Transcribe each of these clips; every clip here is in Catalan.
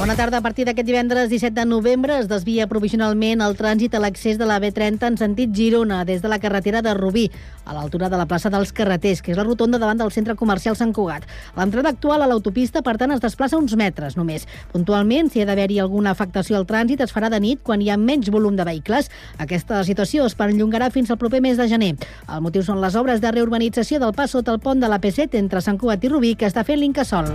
Bona tarda. A partir d'aquest divendres 17 de novembre es desvia provisionalment el trànsit a l'accés de la B30 en sentit Girona des de la carretera de Rubí, a l'altura de la plaça dels Carreters, que és la rotonda davant del centre comercial Sant Cugat. L'entrada actual a l'autopista, per tant, es desplaça uns metres només. Puntualment, si ha d'haver-hi alguna afectació al trànsit, es farà de nit quan hi ha menys volum de vehicles. Aquesta situació es perllongarà fins al proper mes de gener. El motiu són les obres de reurbanització del pas sota el pont de la P7 entre Sant Cugat i Rubí que està fent l'Incasol.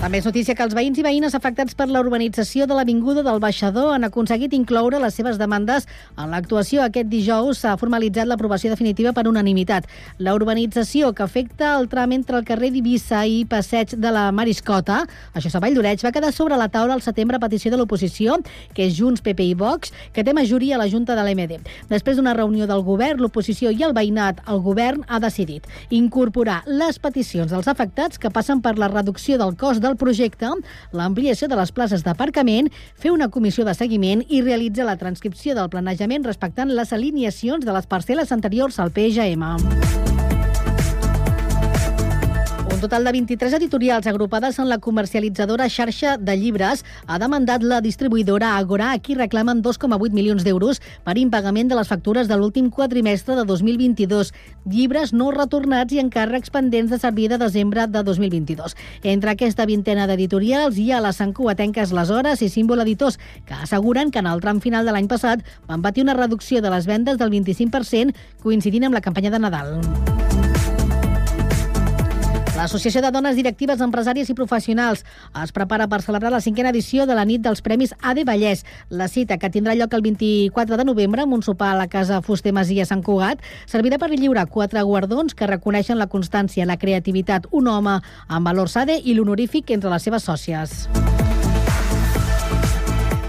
També és notícia que els veïns i veïnes afectats per la urbanització de l'Avinguda del Baixador han aconseguit incloure les seves demandes en l'actuació. Aquest dijous s'ha formalitzat l'aprovació definitiva per unanimitat. La urbanització que afecta el tram entre el carrer d'Ibissa i Passeig de la Mariscota, això a Valldoreix, va quedar sobre la taula al setembre a petició de l'oposició, que és Junts, PP i Vox, que té majoria a la Junta de l'MD. Després d'una reunió del govern, l'oposició i el veïnat, el govern ha decidit incorporar les peticions dels afectats que passen per la reducció del cost del projecte, l'ampliació de les places d'aparcament, fer una comissió de seguiment i realitzar la transcripció del planejament respectant les alineacions de les parcel·les anteriors al PGM. Un total de 23 editorials agrupades en la comercialitzadora xarxa de llibres ha demandat la distribuïdora Agora, a qui reclamen 2,8 milions d'euros per impagament de les factures de l'últim quadrimestre de 2022. Llibres no retornats i encàrrecs pendents de servir de desembre de 2022. Entre aquesta vintena d'editorials hi ha les Cuatenques Les Hores i Símbol Editors, que asseguren que en el tram final de l'any passat van patir una reducció de les vendes del 25% coincidint amb la campanya de Nadal. L'Associació de Dones Directives, Empresàries i Professionals es prepara per celebrar la cinquena edició de la nit dels Premis AD Vallès. La cita, que tindrà lloc el 24 de novembre amb un sopar a la Casa Fuster Masia Sant Cugat, servirà per lliurar quatre guardons que reconeixen la constància, la creativitat, un home amb valors ADE i l'honorífic entre les seves sòcies.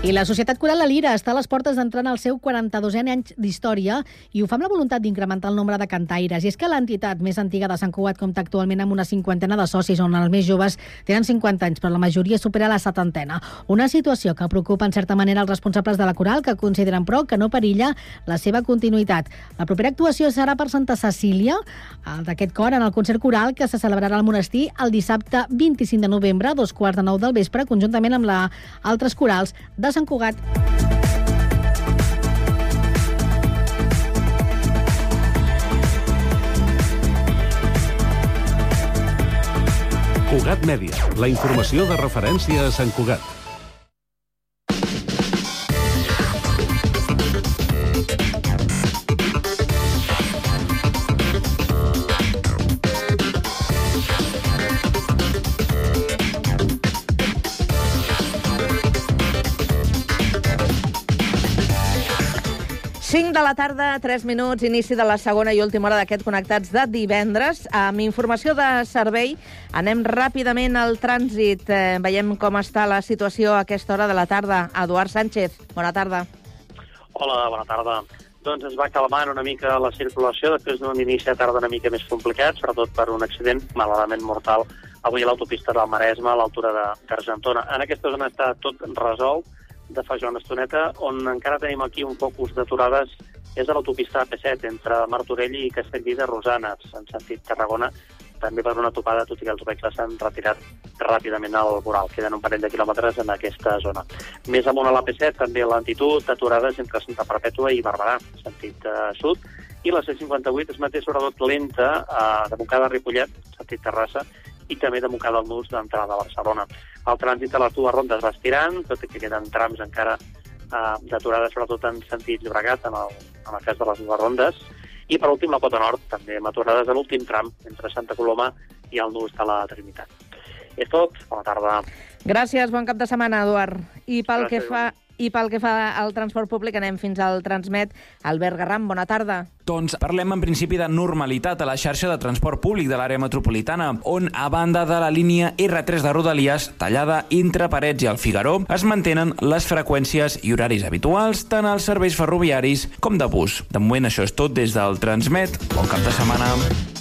I la Societat Coral La Lira està a les portes d'entrar en el seu 42è any d'història i ho fa amb la voluntat d'incrementar el nombre de cantaires. I és que l'entitat més antiga de Sant Cugat compta actualment amb una cinquantena de socis, on els més joves tenen 50 anys, però la majoria supera la setantena. Una situació que preocupa en certa manera els responsables de la Coral, que consideren, però, que no perilla la seva continuïtat. La propera actuació serà per Santa Cecília, d'aquest cor, en el concert coral que se celebrarà al monestir el dissabte 25 de novembre, a dos quarts de nou del vespre, conjuntament amb la altres corals de Sant Cugat. Cugat Mèdia, la informació de referència a Sant Cugat. Cinc de la tarda, 3 minuts, inici de la segona i última hora d'aquest Connectats de divendres. Amb informació de servei, anem ràpidament al trànsit. Eh, veiem com està la situació a aquesta hora de la tarda. Eduard Sánchez, bona tarda. Hola, bona tarda. Doncs es va calmant una mica la circulació després d'un inici de tarda una mica més complicat, sobretot per un accident malauradament mortal avui a l'autopista del Maresme, a l'altura d'Argentona. En aquesta zona està tot resolt, de fa ja una estoneta, on encara tenim aquí un focus d'aturades és a l'autopista AP7, entre Martorell i Castellví de Rosanes, en sentit Tarragona, també per una topada, tot i que els vehicles s'han retirat ràpidament al voral. Queden un parell de quilòmetres en aquesta zona. Més amunt a l'AP7, també lentitud, aturades entre Santa Perpètua i Barberà, sentit eh, sud, i la C58 es manté sobretot lenta eh, de Montcada a Ripollet, sentit Terrassa, i també de Montcada al Nus d'entrada a Barcelona. El trànsit a les dues rondes va estirant, tot i que queden trams encara eh, d'aturada, sobretot en sentit Llobregat, en el, en el cas de les dues rondes. I per últim, la Pota Nord, també amb aturades a l'últim tram, entre Santa Coloma i el Nus de la Trinitat. És tot. Bona tarda. Gràcies, bon cap de setmana, Eduard. I pel Gràcies, que fa i pel que fa al transport públic anem fins al Transmet. Albert Garram, bona tarda. Doncs parlem en principi de normalitat a la xarxa de transport públic de l'àrea metropolitana, on, a banda de la línia R3 de Rodalies, tallada entre Parets i el Figaró, es mantenen les freqüències i horaris habituals tant als serveis ferroviaris com de bus. De moment això és tot des del Transmet. Bon cap de setmana.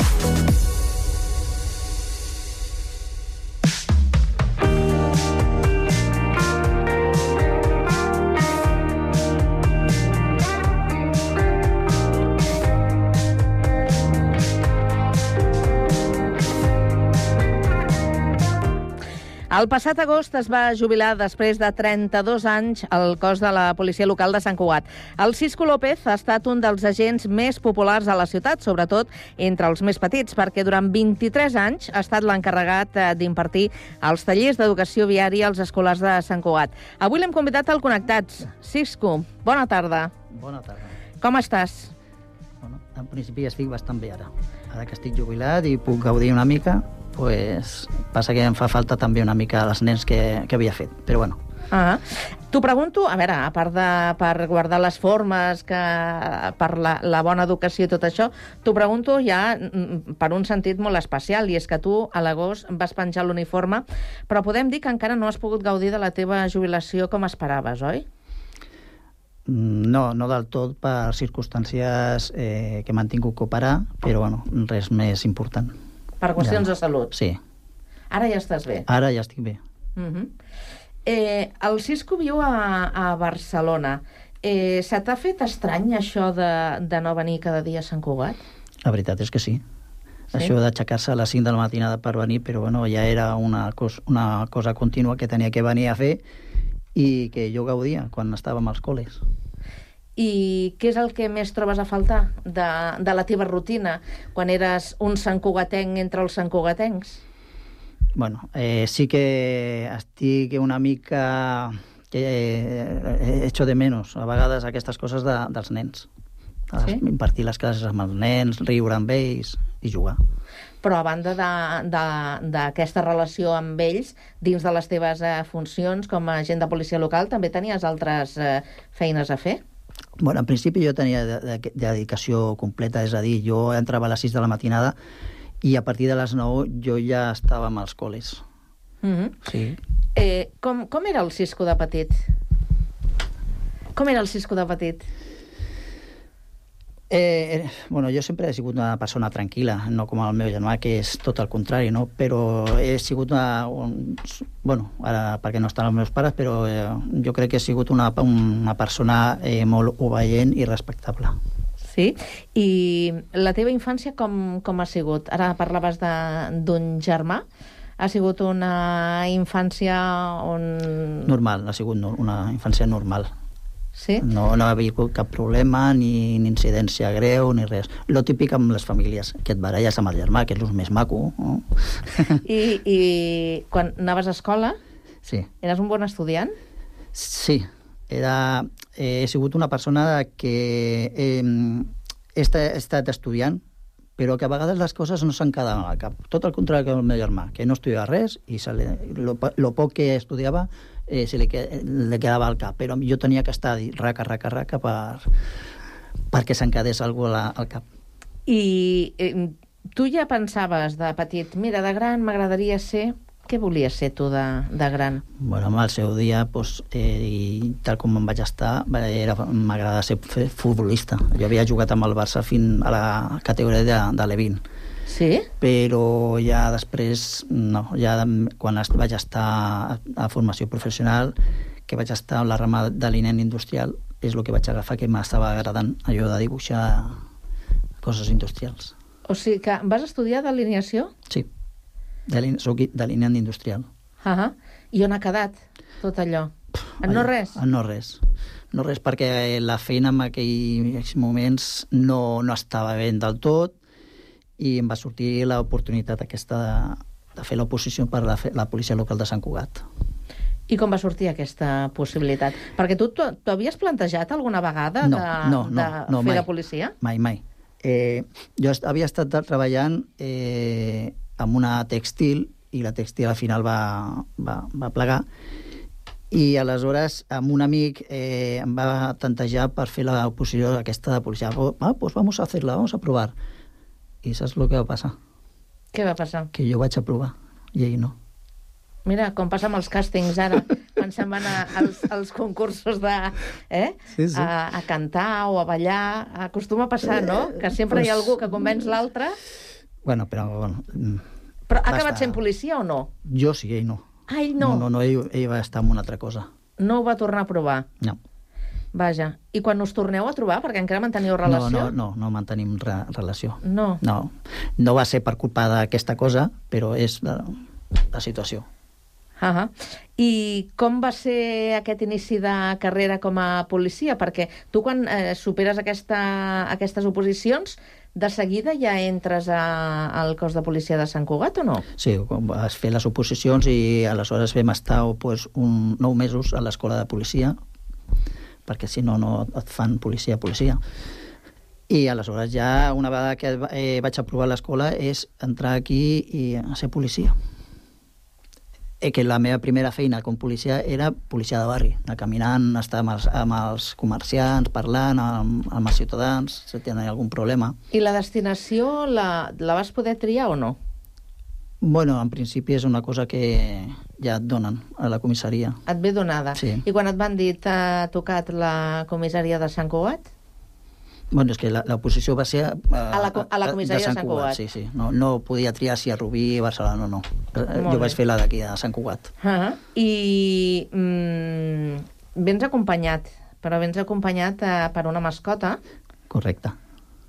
El passat agost es va jubilar després de 32 anys el cos de la policia local de Sant Cugat. El Cisco López ha estat un dels agents més populars a la ciutat, sobretot entre els més petits, perquè durant 23 anys ha estat l'encarregat eh, d'impartir els tallers d'educació viària als escolars de Sant Cugat. Avui l'hem convidat al Connectats. Cisco, bona tarda. Bona tarda. Com estàs? Bueno, en principi estic bastant bé ara. Ara que estic jubilat i puc gaudir una mica, pues, passa que em fa falta també una mica els nens que, que havia fet. Però bueno, Ah, T'ho pregunto, a veure, a part de per guardar les formes, que per la, la bona educació i tot això, t'ho pregunto ja mm, per un sentit molt especial, i és que tu a l'agost vas penjar l'uniforme, però podem dir que encara no has pogut gaudir de la teva jubilació com esperaves, oi? mm, no, no del tot per circumstàncies eh, que m'han tingut que operar, però bueno, res més important. Per qüestions Ja. de salut. Sí, Ara ja estàs bé. ara ja estic bé. Uh -huh. eh, el Cisco viu a, a Barcelona. Eh, se t'ha fet estrany això de, de no venir cada dia a Sant Cugat? La veritat és que sí. Sí? sí? Això d'aixecar-se a les 5 de la matinada per venir, però bueno, ja era una, cos, una cosa contínua que tenia que venir a fer i que jo gaudia quan estàvem als col·les. I què és el que més trobes a faltar de, de la teva rutina quan eres un santcugatenc entre els santcugatencs? Bueno, eh, sí que estic una mica... que eh, echo de menos a vegades aquestes coses de, dels nens. Sí? Sí? Impartir les classes amb els nens, riure amb ells i jugar. Però a banda de- de- d'aquesta relació amb ells, dins de les teves eh, funcions com a agent de policia local, també tenies altres eh, feines a fer? Bueno, en principi jo tenia de, de, de dedicació completa, és a dir, jo entrava a les 6 de la matinada i a partir de les 9 jo ja estava amb els col·les. Mm -hmm. Sí. eh, com, com era el Cisco de petit? Com era el Cisco de petit? Eh, bueno, jo sempre he sigut una persona tranquil·la, no com el meu germà, que és tot el contrari, no? però he sigut una... Un, bueno, ara perquè no estan els meus pares, però eh, jo crec que he sigut una, una persona eh, molt obeient i respectable. Sí? I la teva infància com, com ha sigut? Ara parlaves d'un germà. Ha sigut una infància on... Normal, ha sigut no- una infància normal. Sí? No, no ha hagut cap problema, ni, ni incidència greu, ni res. Lo típic amb les famílies, que et baralles amb el germà, que és el més maco. No? I, I quan anaves a escola, sí. eres un bon estudiant? Sí, era, eh, he sigut una persona que eh, he, he estat estudiant, però que a vegades les coses no se'n quedaven al cap. Tot el contrari que el meu germà, que no estudiava res i se li, lo, lo poc que estudiava eh, se li, que, li quedava al cap. Però jo tenia que estar raca, raca, raca per, perquè se'n quedés alguna cosa al cap. I eh, tu ja pensaves de petit, mira, de gran m'agradaria ser... Què volies ser tu de, de gran? Bueno, amb el seu dia, pues, eh, i tal com em vaig estar, m'agrada ser futbolista. Jo havia jugat amb el Barça fins a la categoria de, de l'E20, Sí? però ja després, no, ja quan vaig estar a, formació professional, que vaig estar amb la rama de l'INEN industrial, és el que vaig agafar que m'estava agradant, allò de dibuixar coses industrials. O sigui que vas estudiar d'alineació? Sí, de l'INEN, soc de l'INEN industrial. Uh -huh. I on ha quedat tot allò? En no res? en no res. No res perquè la feina en aquells moments no, no estava ben del tot i em va sortir l'oportunitat aquesta de, de fer l'oposició per la, la policia local de Sant Cugat. I com va sortir aquesta possibilitat? Perquè tu t'ho havies plantejat alguna vegada No, de, no, no, de no, fer mai. de policia? Mai, mai. Eh, jo havia estat treballant eh, amb una textil i la textil al final va, va, va plegar i aleshores amb un amic eh, em va tantejar per fer l'oposició aquesta de policia. Ah, pues vamos a hacerla, vamos a provar. I saps el que va passar? Què va passar? Que jo vaig aprovar i ell no. Mira, com passa amb els càstings ara. Quan se'n van a, als, als concursos de... Eh? Sí, sí. A, a cantar o a ballar. Acostuma a passar, no? Que sempre hi ha algú que convenç l'altre. Bueno, però... Bueno, mm, Però ha acabat estar- sent policia o no? jo sí, ell no. Ah, ell no. No, no, no ell, ell va estar en una altra cosa. No ho va tornar a provar. No. Vaja. I quan us torneu a trobar, perquè encara manteniu No, relació? no, no, no mantenim re, relació. No. No, no va ser per culpa d'aquesta cosa, però és la, la situació. Uh -huh. I com va ser aquest inici de carrera com a policia? Perquè tu quan eh, superes aquesta, aquestes oposicions, de seguida ja entres a, al cos de policia de Sant Cugat o no? Sí, vas fer les oposicions i aleshores vam estar pues, un, nou mesos a l'escola de policia, perquè si no, no et fan policia policia. I aleshores ja, una vegada que eh, vaig aprovar l'escola, és entrar aquí i ser policia. Eh, que la meva primera feina com policia era policia de barri, anar caminant, estar amb els, amb els comerciants, parlant amb, amb els ciutadans, si tenen algun problema. I la destinació la, la vas poder triar o no? Bueno, en principi és una cosa que ja et donen a la comissaria. Et ve donada. Sí. I quan et van dir t'ha tocat la comissaria de Sant Cugat? Bueno, és que la- l'oposició va ser... Uh, A la a la comissaria de Sant Cugat. Sí, sí. No, no podia triar si a Rubí, Barcelona, no, no. Eh, Molt Jo bé. vaig fer la d'aquí, de Sant Cugat. Uh -huh. I mm, vens acompanyat, però vens acompanyat eh, per una mascota, Correcte.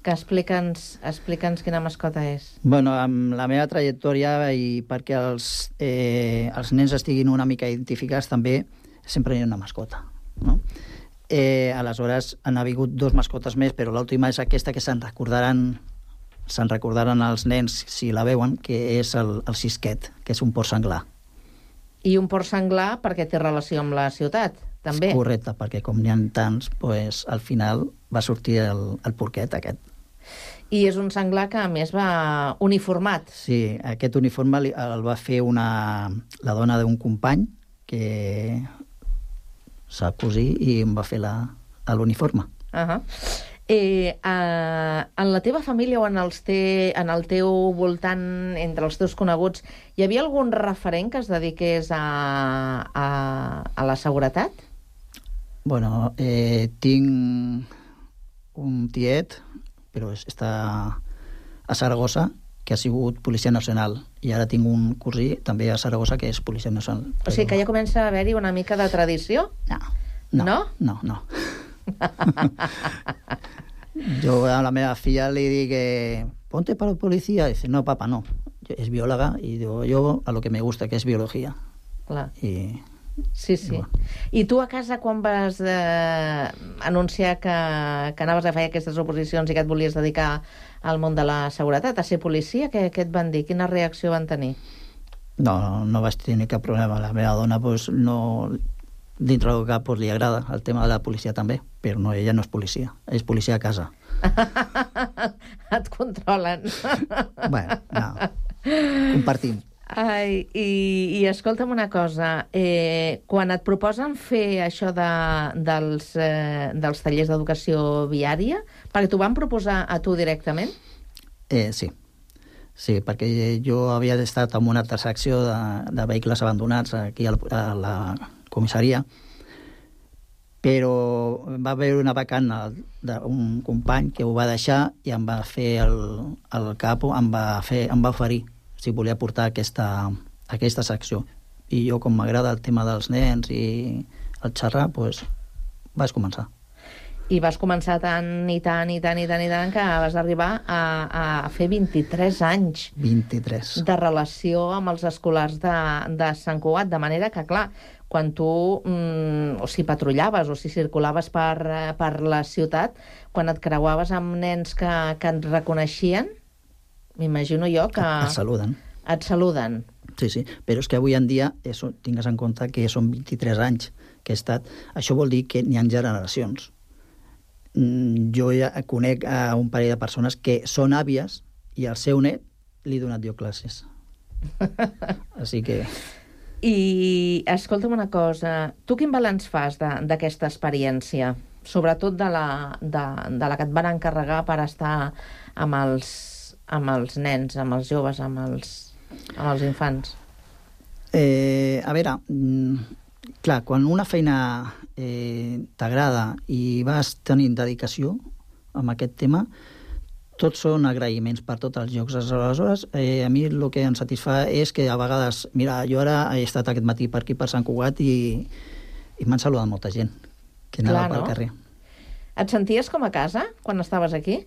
Que explica'ns explica quina mascota és. Bueno, amb la meva trajectòria i perquè els, eh, els nens estiguin una mica identificats també, sempre hi ha una mascota, no? Eh, aleshores, han hagut dos mascotes més, però l'última és aquesta que se'n recordaran se'n recordaran els nens si la veuen, que és el, el cisquet, que és un porc senglar. I un port senglar perquè té relació amb la ciutat, també. Correcte, perquè com n'hi ha tants, pues, al final va sortir el, el porquet aquest. I és un senglar que, a més, va uniformat. Sí, aquest uniforme el va fer una, la dona d'un company que sap cosir i em va fer la- l'uniforme. Uh -huh. eh, eh, en la teva família o en, els te, en el teu voltant, entre els teus coneguts, hi havia algun referent que es dediqués a, a, a la seguretat? Bueno, eh, tinc un tiet, però és, està a Saragossa, que ha sigut policia nacional, i ara tinc un cosí també a Saragossa que és policia nacional. O sigui que ja comença a haver-hi una mica de tradició? No, no, No? no. no. Jo a la meva filla li dic que ponte para policía, dice no papa no, es bióloga y digo yo a lo que me gusta que es biología Clar. y Sí, sí. I tu a casa, quan vas eh, anunciar que, que anaves a fer aquestes oposicions i que et volies dedicar al món de la seguretat, a ser policia, què, què et van dir? Quina reacció van tenir? no, no, no vaig tenir cap problema. La meva dona pues, no, dintre del cap pues, li agrada el tema de la policia també, però no, ella no és policia, és policia a casa. et controlen. bueno, no, compartim. Ai, i, i escolta'm una cosa, eh, quan et proposen fer això de, dels, eh, dels tallers d'educació viària, perquè t'ho van proposar a tu directament? Eh, sí. Sí, perquè jo havia estat en una altra secció de, de vehicles abandonats aquí al, a la comissaria, però va haver una vacant d'un company que ho va deixar i em va fer el, el capo, em va, fer, em va oferir si volia portar aquesta, aquesta secció. I jo, com m'agrada el tema dels nens i el xerrar, doncs vaig començar. I vas començar tant i tant i tant i tant i tant que vas arribar a, a fer 23 anys 23. de relació amb els escolars de, de Sant Cugat, de manera que, clar, quan tu, mm, o si patrullaves o si circulaves per, per la ciutat, quan et creuaves amb nens que, que et reconeixien, m'imagino jo que Et saluden. et saluden. Sí, sí, però és que avui en dia és, tingues en compte que són 23 anys que he estat. Això vol dir que n'hi ha generacions. Mm, Jo ja conec a un parell de persones que són àvies i al seu net li he donat jo classes. Així que... I escolta'm una cosa, tu quin balanç fas d'aquesta experiència? Sobretot de la, de, de la que et van encarregar per estar amb els, amb els nens, amb els joves, amb els, amb els infants. Eh, a veure, mm, clar, quan una feina eh, t'agrada i vas tenint dedicació amb aquest tema, tots són agraïments per tots els jocs. Aleshores, eh, a mi el que em satisfà és que a vegades, mira, jo ara he estat aquest matí per aquí, per Sant Cugat, i, i m'han saludat molta gent que anava Clar, pel no? carrer. Et senties com a casa quan estaves aquí?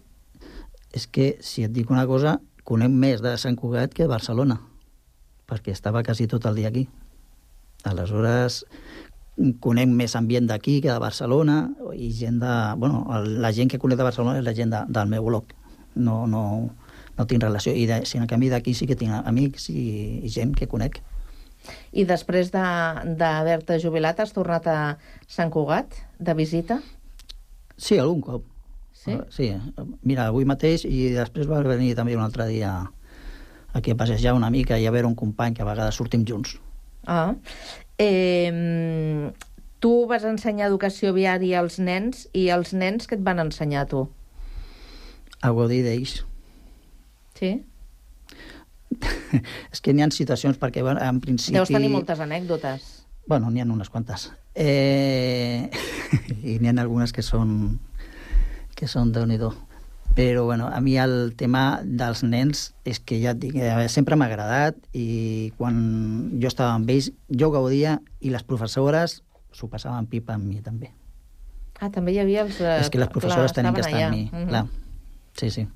És que, si et dic una cosa, conec més de Sant Cugat que de Barcelona, perquè estava quasi tot el dia aquí. Aleshores, conec més ambient d'aquí que de Barcelona, i gent de... Bueno, la gent que conec de Barcelona és la gent de, del meu bloc. No, no, no tinc relació. I de, si en canvi d'aquí sí que tinc amics i, i gent que conec. I després de- d'haver-te jubilat has tornat a Sant Cugat de visita? Sí, algun cop. Sí? Uh, sí. Mira, avui mateix i després va venir també un altre dia aquí a passejar una mica i a veure un company que a vegades sortim junts. Ah. Eh, tu vas ensenyar educació viària als nens i els nens què et van ensenyar tu? A gaudir d'ells. Sí? És que n'hi ha situacions perquè, bueno, en principi... Deus tenir moltes anècdotes. Bueno, n'hi ha unes quantes. Eh... I n'hi ha algunes que són que són déu nhi Però, bueno, a mi el tema dels nens és que ja et dic, eh, sempre m'ha agradat i quan jo estava amb ells jo gaudia i les professores s'ho passaven pipa amb mi també. Ah, també hi havia els... eh, és que les professores clar, tenien que estar amb allà. mi, Mhm. clar. Sí, sí.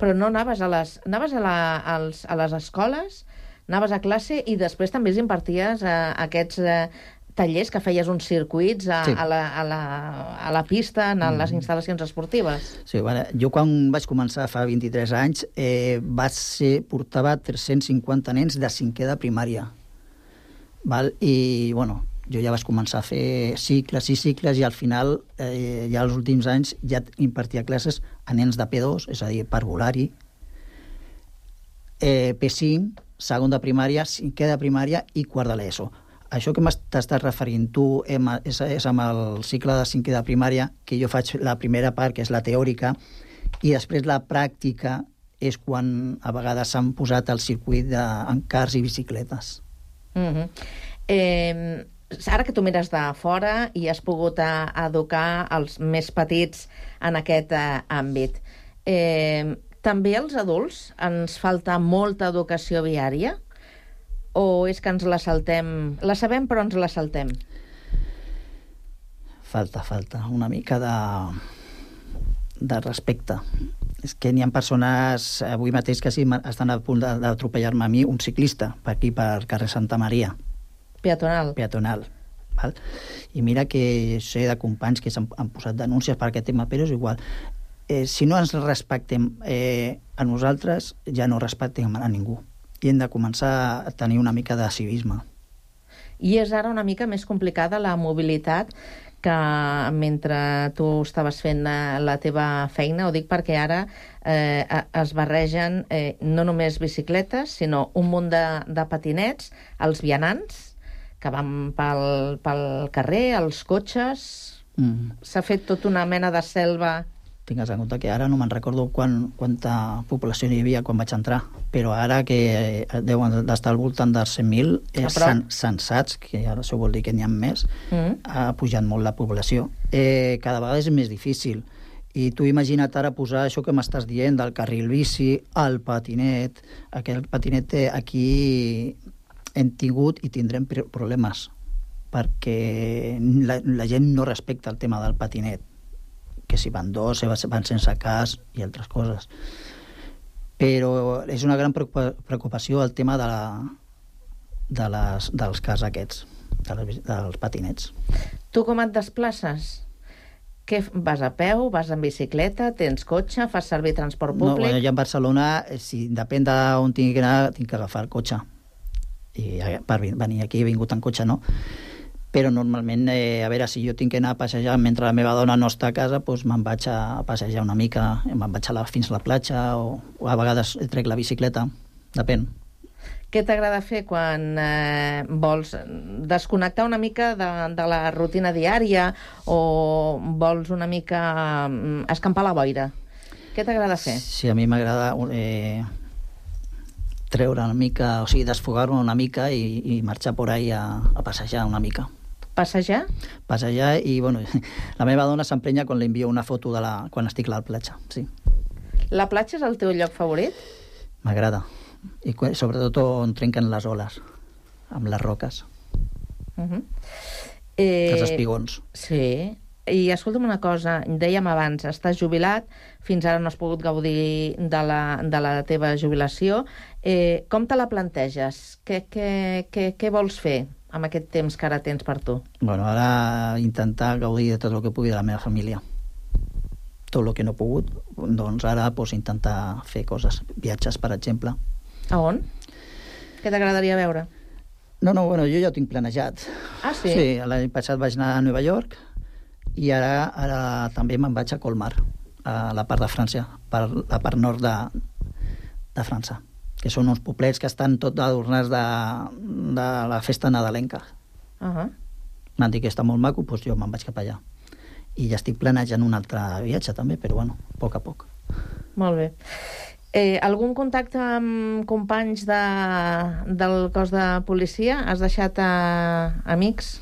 Però no anaves a les, anaves a, la, als, a les escoles, anaves a classe i després també els imparties eh, aquests eh, tallers que feies uns circuits a, Sí. a, la, a, la, a la pista, en les instal·lacions esportives. Sí, bueno, jo quan vaig començar fa 23 anys eh, vaig ser, portava 350 nens de cinquè de primària. Val? I, bueno, jo ja vaig començar a fer cicles i cicles i al final, eh, ja els últims anys, ja impartia classes a nens de P2, és a dir, parvulari, eh, P5, segon de primària, cinquè de primària i quart de l'ESO. Això que t'estàs referint tu em, és, és amb el cicle de cinquè de primària, que jo faig la primera part, que és la teòrica, i després la pràctica és quan a vegades s'han posat al circuit de, en cars i bicicletes. Mm -hmm. eh, ara que tu mires de fora i has pogut eh, educar els més petits en aquest eh, àmbit, eh, també als adults ens falta molta educació viària? O és que ens la saltem... La sabem, però ens la saltem? Falta, falta una mica de, de respecte. És que n'hi ha persones, avui mateix que sí, estan a punt d'atropellar-me a mi, un ciclista, per aquí, per carrer Santa Maria, Peatonal. peatonal. Val? I mira que sé de companys que s'han han posat denúncies per aquest tema, però és igual. Eh, si no ens respectem eh, a nosaltres, ja no respectem a ningú. I hem de començar a tenir una mica de civisme. I és ara una mica més complicada la mobilitat que mentre tu estaves fent eh, la teva feina, ho dic perquè ara eh, es barregen eh, no només bicicletes, sinó un munt de, de patinets, els vianants, que van pel, pel carrer, els cotxes... Mm. S'ha fet tota una mena de selva... Tingues en compte que ara no me'n recordo quan, quanta població hi havia quan vaig entrar, però ara que eh, deuen d'estar al voltant dels 100.000 A eh, sen, sensats, que ara això vol dir que n'hi ha més, Mm. ha pujat molt la població. Eh, cada vegada és més difícil. I tu imagina't ara posar això que m'estàs dient del carril bici, el patinet. Aquest patinet eh, aquí hem tingut i tindrem pr- problemes perquè la, la gent no respecta el tema del patinet que si van dos, van sense cas i altres coses. Però és una gran preocupa- preocupació el tema de la, de les, dels cars aquests, de les, dels patinets. Tu com et desplaces? Què, vas a peu, vas en bicicleta, tens cotxe, fas servir transport No, públic? bueno, jo a Barcelona, eh, si depèn d'on tingui que anar, tinc que agafar el cotxe. I eh, per venir aquí he vingut en cotxe, no. Però normalment, eh, a veure, si jo tinc que anar a passejar mentre la meva dona no està a casa, doncs me'n vaig a passejar una mica, me'n vaig a la, fins a la platja, o, o a vegades trec la bicicleta, depèn. Què t'agrada fer quan eh, vols desconnectar una mica de, de la rutina diària o vols una mica mm, escampar la boira? Què t'agrada fer? Sí, a mi m'agrada eh, treure una mica, o sigui, desfogar-me una mica i, i marxar por ahí a, a passejar una mica. Passejar? Passejar i, bueno, la meva dona s'emprenya quan li envio una foto de la, quan estic a la platja, sí. La platja és el teu lloc favorit? M'agrada. I sobretot on trenquen les oles, amb les roques, Uh -huh. eh, els espigons. Sí. I escolta'm una cosa, dèiem abans, estàs jubilat, fins ara no has pogut gaudir de la, de la teva jubilació. Eh, com te la planteges? Què, què, què, què vols fer amb aquest temps que ara tens per tu? Bueno, ara intentar gaudir de tot el que pugui de la meva família. Tot el que no he pogut, doncs ara pues, intentar fer coses, viatges, per exemple. A on? Què t'agradaria veure? No, no, bueno, jo ja ho tinc planejat. Ah, sí? Sí, l'any passat vaig anar a Nova York i ara, ara també me'n vaig a Colmar, a la part de França, per la part nord de, de França, que són uns poblets que estan tot adornats de, de la festa nadalenca. Uh -huh. M'han dit que està molt maco, doncs jo me'n vaig cap allà. I ja estic planejant un altre viatge també, però bueno, a poc a poc. Molt bé. Eh, algun contacte amb companys de, del cos de policia? Has deixat eh, amics?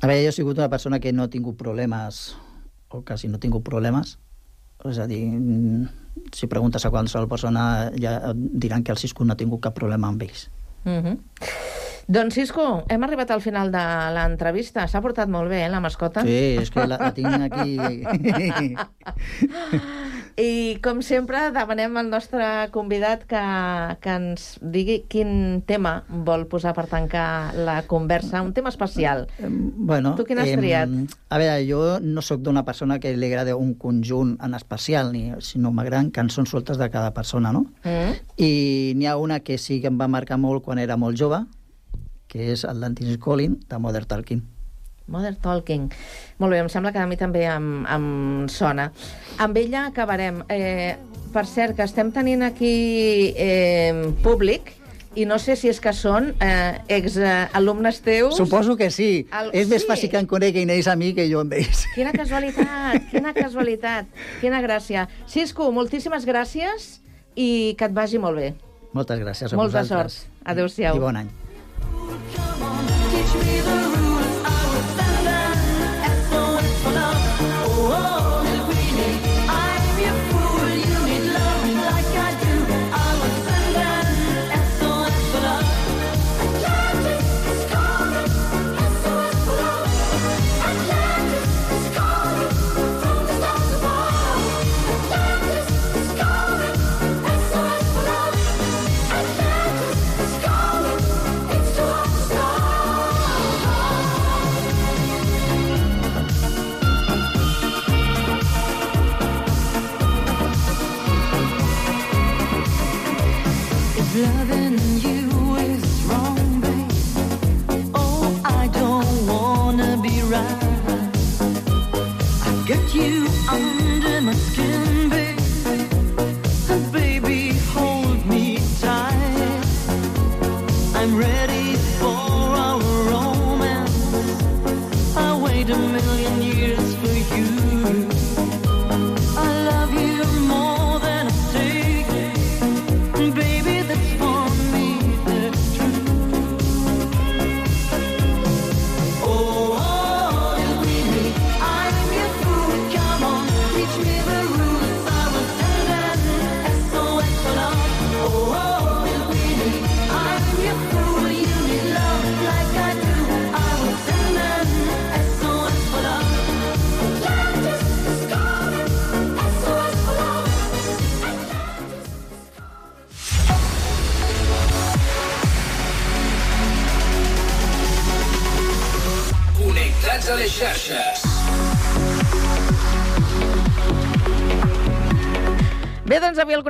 A veure, jo he sigut una persona que no ha tingut problemes, o quasi no ha tingut problemes. És a dir, si preguntes a qualsevol persona ja diran que el Cisco no ha tingut cap problema amb ells. Uh -huh. Doncs, Cisco, hem arribat al final de l'entrevista. S'ha portat molt bé, eh, la mascota? Sí, és que la, la tinc aquí... I, com sempre, demanem al nostre convidat que, que ens digui quin tema vol posar per tancar la conversa, un tema especial. bueno, Tu quin has em, triat? A veure, jo no sóc d'una persona que li agrada un conjunt en especial, ni, sinó m'agraden cançons soltes de cada persona, no? Mm? I n'hi ha una que sí que em va marcar molt quan era molt jove, que és el d'Antis Collin, de Modern Talking. Modern Talking. Molt bé, em sembla que a mi també em, em sona. Amb ella acabarem. Eh, per cert, que estem tenint aquí eh, públic i no sé si és que són eh, ex-alumnes teus. Suposo que sí. El- és més sí. fàcil que em coneguin ells a mi que jo amb ells. Quina casualitat, quina casualitat, quina gràcia. Cisco, moltíssimes gràcies i que et vagi molt bé. Moltes gràcies a Molta vosaltres. sort. Adéu-siau. I bon any.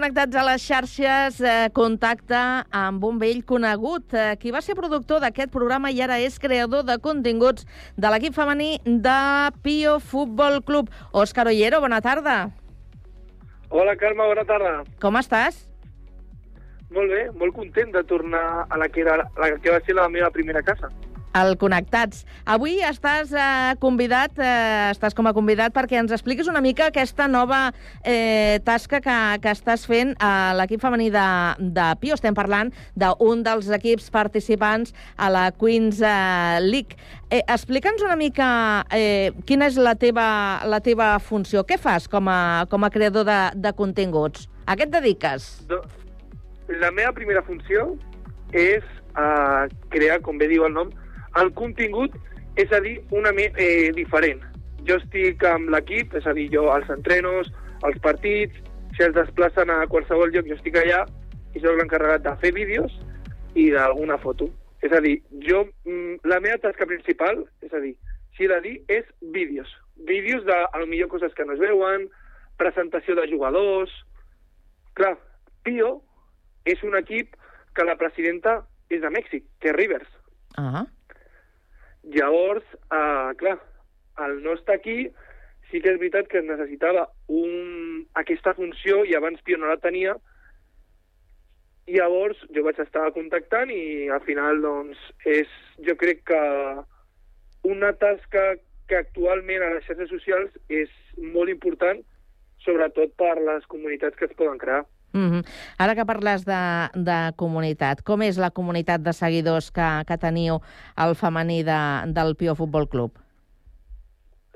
Connectats a les xarxes eh, contacta amb un vell conegut, eh, qui va ser productor d'aquest programa i ara és creador de continguts de l'equip femení de Pio Futbol Club. Òscar Ollero, bona tarda. Hola, Carme, bona tarda. Com estàs? Molt bé, molt content de tornar a la que, era, la que va ser la meva primera casa. Al Connectats. Avui estàs eh, convidat, eh, estàs com a convidat perquè ens expliquis una mica aquesta nova eh, tasca que, que estàs fent a l'equip femení de, de Pio. Estem parlant d'un dels equips participants a la Queens eh, League. Eh, Explica'ns una mica eh, quina és la teva, la teva funció. Què fas com a, com a creador de, de continguts? A què et dediques? La meva primera funció és uh, crear, com bé diu el nom, el contingut, és a dir, una eh, diferent. Jo estic amb l'equip, és a dir, jo als entrenos, als partits, si es desplacen a qualsevol lloc, jo estic allà i soc l'encarregat de fer vídeos i d'alguna foto. És a dir, jo, mm, la meva tasca principal, és a dir, si he de dir, és vídeos. Vídeos de, a lo millor, coses que no es veuen, presentació de jugadors... Clar, Pio és un equip que la presidenta és de Mèxic, que és Rivers. Ah. Llavors, uh, clar, al no estar aquí, sí que és veritat que es necessitava un... aquesta funció i abans Pio no la tenia. Llavors jo vaig estar contactant i al final, doncs, és, jo crec que una tasca que actualment a les xarxes socials és molt important, sobretot per les comunitats que es poden crear. Mm -hmm. Ara que parles de, de comunitat, com és la comunitat de seguidors que, que teniu al femení de, del Pio Futbol Club?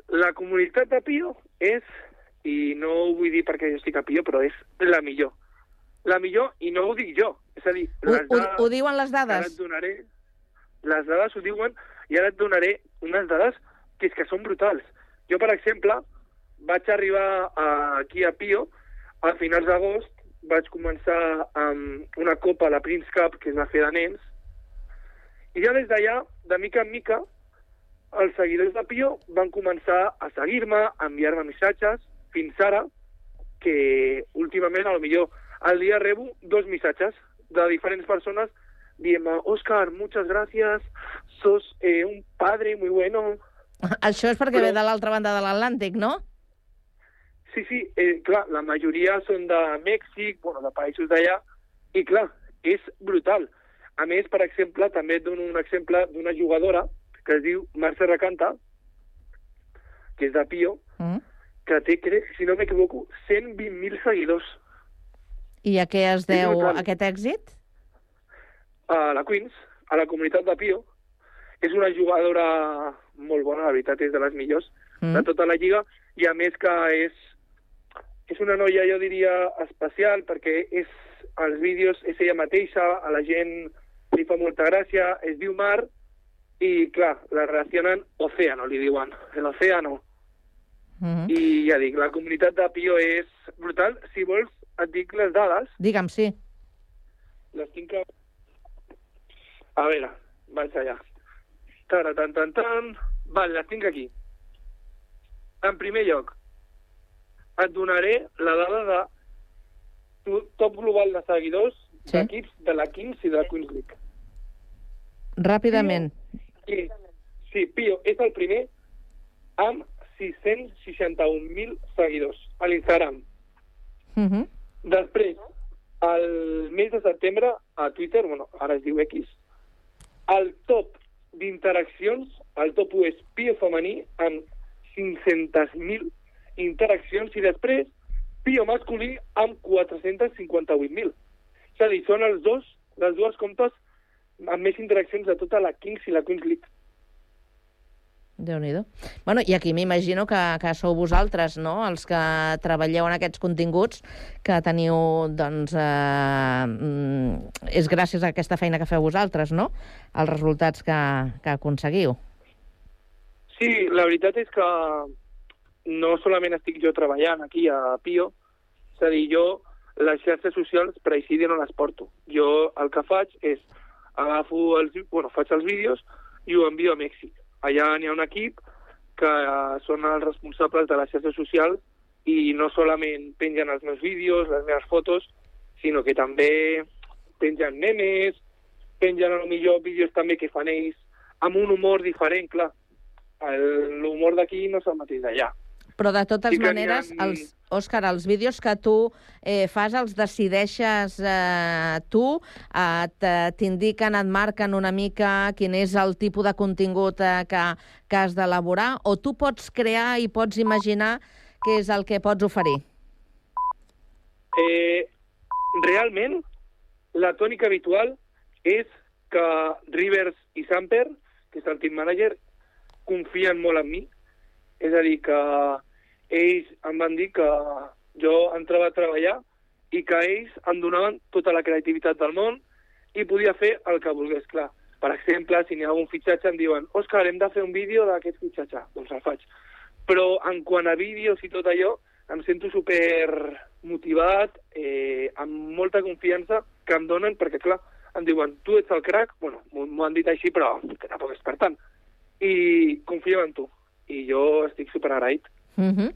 La comunitat de Pio és, i no ho vull dir perquè jo estic a Pio, però és la millor. La millor, i no ho dic jo. És a dir, Ho, les ho, dades ho diuen les que ara dades? et donaré, les dades ho diuen, i ara et donaré unes dades que és que són brutals. Jo, per exemple, vaig arribar a, aquí a Pio a finals d'agost, vaig començar amb una copa, la Prince Cup, que es va fer de nens, i ja des d'allà, de mica en mica, els seguidors de Pio van començar a seguir-me, a enviar-me missatges, fins ara, que últimament, a lo millor, al dia rebo dos missatges de diferents persones dient-me, Òscar, muchas gracias, sos eh, un padre muy bueno. Això és perquè Però- ve de l'altra banda de l'Atlàntic, no? Sí, sí, eh, clar, la majoria són de Mèxic, bueno, de països d'allà, i clar, és brutal. A més, per exemple, també et dono un exemple d'una jugadora que es diu Mercè Recanta, que és de Pio, Mm. que té, crec, si no m'equivoco, 120.000 seguidors I a què es deu brutal. aquest èxit? a la Queens, a la comunitat de Pio. És una jugadora molt bona, la veritat, és de les millors Mm. de tota la lliga, i a més que és, és una noia, jo diria, especial, perquè és, als vídeos és ella mateixa, a la gent li fa molta gràcia, es diu Mar, i clar, la relacionen Océano, li diuen, l'Océano. Mm. I ja dic, la comunitat de Pio és brutal. Si vols, et dic les dades, Digue'm, sí. les tinc a... A veure, vaig allà. Tara, tan, tan, tan... Vale, les tinc aquí. En primer lloc, et donaré la dada de to- top global de seguidors Sí. d'equips de la Kings i de la Queens League. Ràpidament. I, sí, Pio és el primer amb 661.000 seguidors a l'Instagram. Mm -hmm. Després, al mes de setembre, a Twitter, bueno, ara es diu X, el top d'interaccions, el top 1 és Pio femení, amb 500.000 interaccions, i després Pio masculí amb 458.000. És a dir, són els dos, les dues comptes amb més interaccions de tota la Kings i la Queens League. déu nhi Bueno, i aquí m'imagino que, que sou vosaltres, no?, els que treballeu en aquests continguts, que teniu, doncs, eh, és gràcies a aquesta feina que feu vosaltres, no?, els resultats que, que aconseguiu. Sí, la veritat és que no solament estic jo treballant aquí a Pio, és a dir, jo les xarxes socials per així no les porto. Jo el que faig és agafo els, bueno, faig els vídeos i ho envio a Mèxic. Allà n'hi ha un equip que eh, són els responsables de les xarxes socials i no solament pengen els meus vídeos, les meves fotos, sinó que també pengen memes, pengen a lo millor vídeos també que fan ells amb un humor diferent, clar. L'humor d'aquí no és el mateix d'allà. Però de totes Sí maneres, ha- els, Òscar, els vídeos que tu eh, fas els decideixes eh, tu, eh, te- t'indiquen, et marquen una mica quin és el tipus de contingut eh, que, que has d'elaborar, o tu pots crear i pots imaginar què és el que pots oferir? Eh, realment, la tònica habitual és que Rivers i Samper, que és el team manager, confien molt en mi. És a dir, que ells em van dir que jo entrava a treballar i que ells em donaven tota la creativitat del món i podia fer el que volgués, clar. Per exemple, si n'hi ha algun fitxatge em diuen Òscar, hem de fer un vídeo d'aquest fitxatge. Doncs el faig. Però en quant a vídeos i tot allò, em sento super motivat, eh, amb molta confiança que em donen, perquè clar, em diuen, tu ets el crac, bueno, m'ho han dit així, però que tampoc és per tant. I confio en tu. I jo estic super agraït. Uh -huh.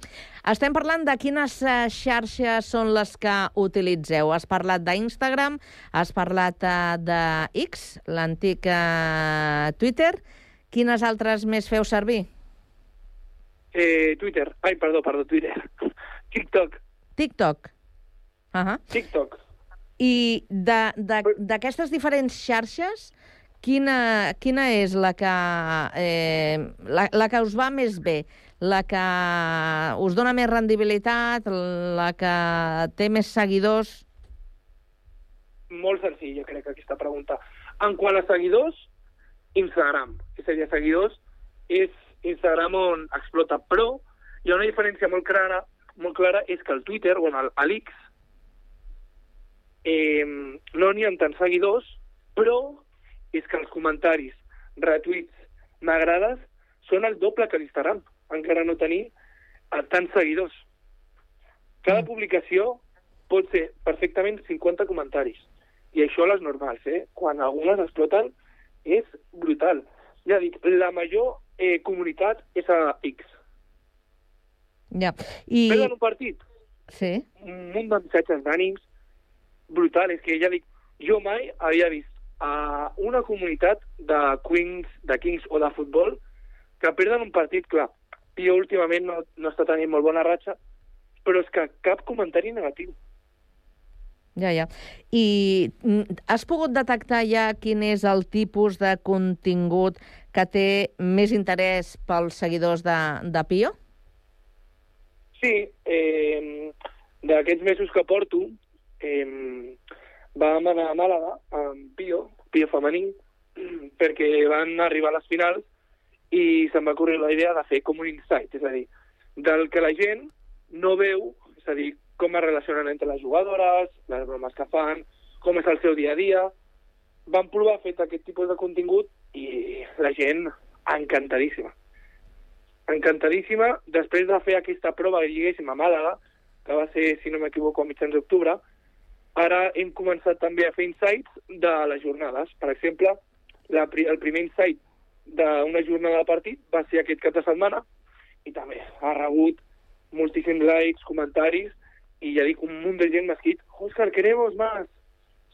Estem parlant de quines eh, xarxes són les que utilitzeu. Has parlat d'Instagram, has parlat eh, de X, l'antic eh, Twitter. Quines altres més feu servir? Eh, Twitter. Ai, perdó, perdó, Twitter. TikTok. TikTok. Uh -huh. TikTok. I d'aquestes diferents xarxes, quina, quina és la que, eh, la, la que us va més bé? La que us dona més rendibilitat? La que té més seguidors? Molt jo crec, aquesta pregunta. En quant a seguidors, Instagram. És a dir, seguidors és Instagram on explota, però hi ha una diferència molt clara, molt clara és que el Twitter, bueno, el, a l'X, eh, no n'hi ha tants seguidors, però és que els comentaris, retuits, m'agrades, són el doble que l'Instagram. Encara no tenir eh, tants seguidors. Cada publicació pot ser perfectament 50 comentaris. I això a les normals, eh? Quan algunes exploten, és brutal. Ja dic, la major eh, comunitat és a X. Ja. I... Perden un partit, Sí. un munt de missatges d'ànims, brutal. És que ja dic, jo mai havia vist a una comunitat de Queens, de Kings o de futbol que perden un partit, clar. Pio últimament no, no està tenint molt bona ratxa, però és que cap comentari negatiu. Ja, ja. I mm, has pogut detectar ja quin és el tipus de contingut que té més interès pels seguidors de, de Pio? Sí, eh, d'aquests mesos que porto, eh, vam anar a Màlaga amb Pio, Pio femení, perquè van arribar a les finals i se'm va correr la idea de fer com un insight, és a dir, del que la gent no veu, és a dir, com es relacionen entre les jugadores, les bromes que fan, com és el seu dia a dia. Van provar a fer aquest tipus de contingut i la gent encantadíssima encantadíssima. Després de fer aquesta prova que lliguéssim a Màlaga, que va ser, si no m'equivoco, a mitjans d'octubre, ara hem començat també a fer insights de les jornades. Per exemple, la, el primer insight d'una jornada de partit va ser aquest cap de setmana i també ha rebut moltíssims likes, comentaris i ja dic, un munt de gent m'ha escrit Òscar, queremos más,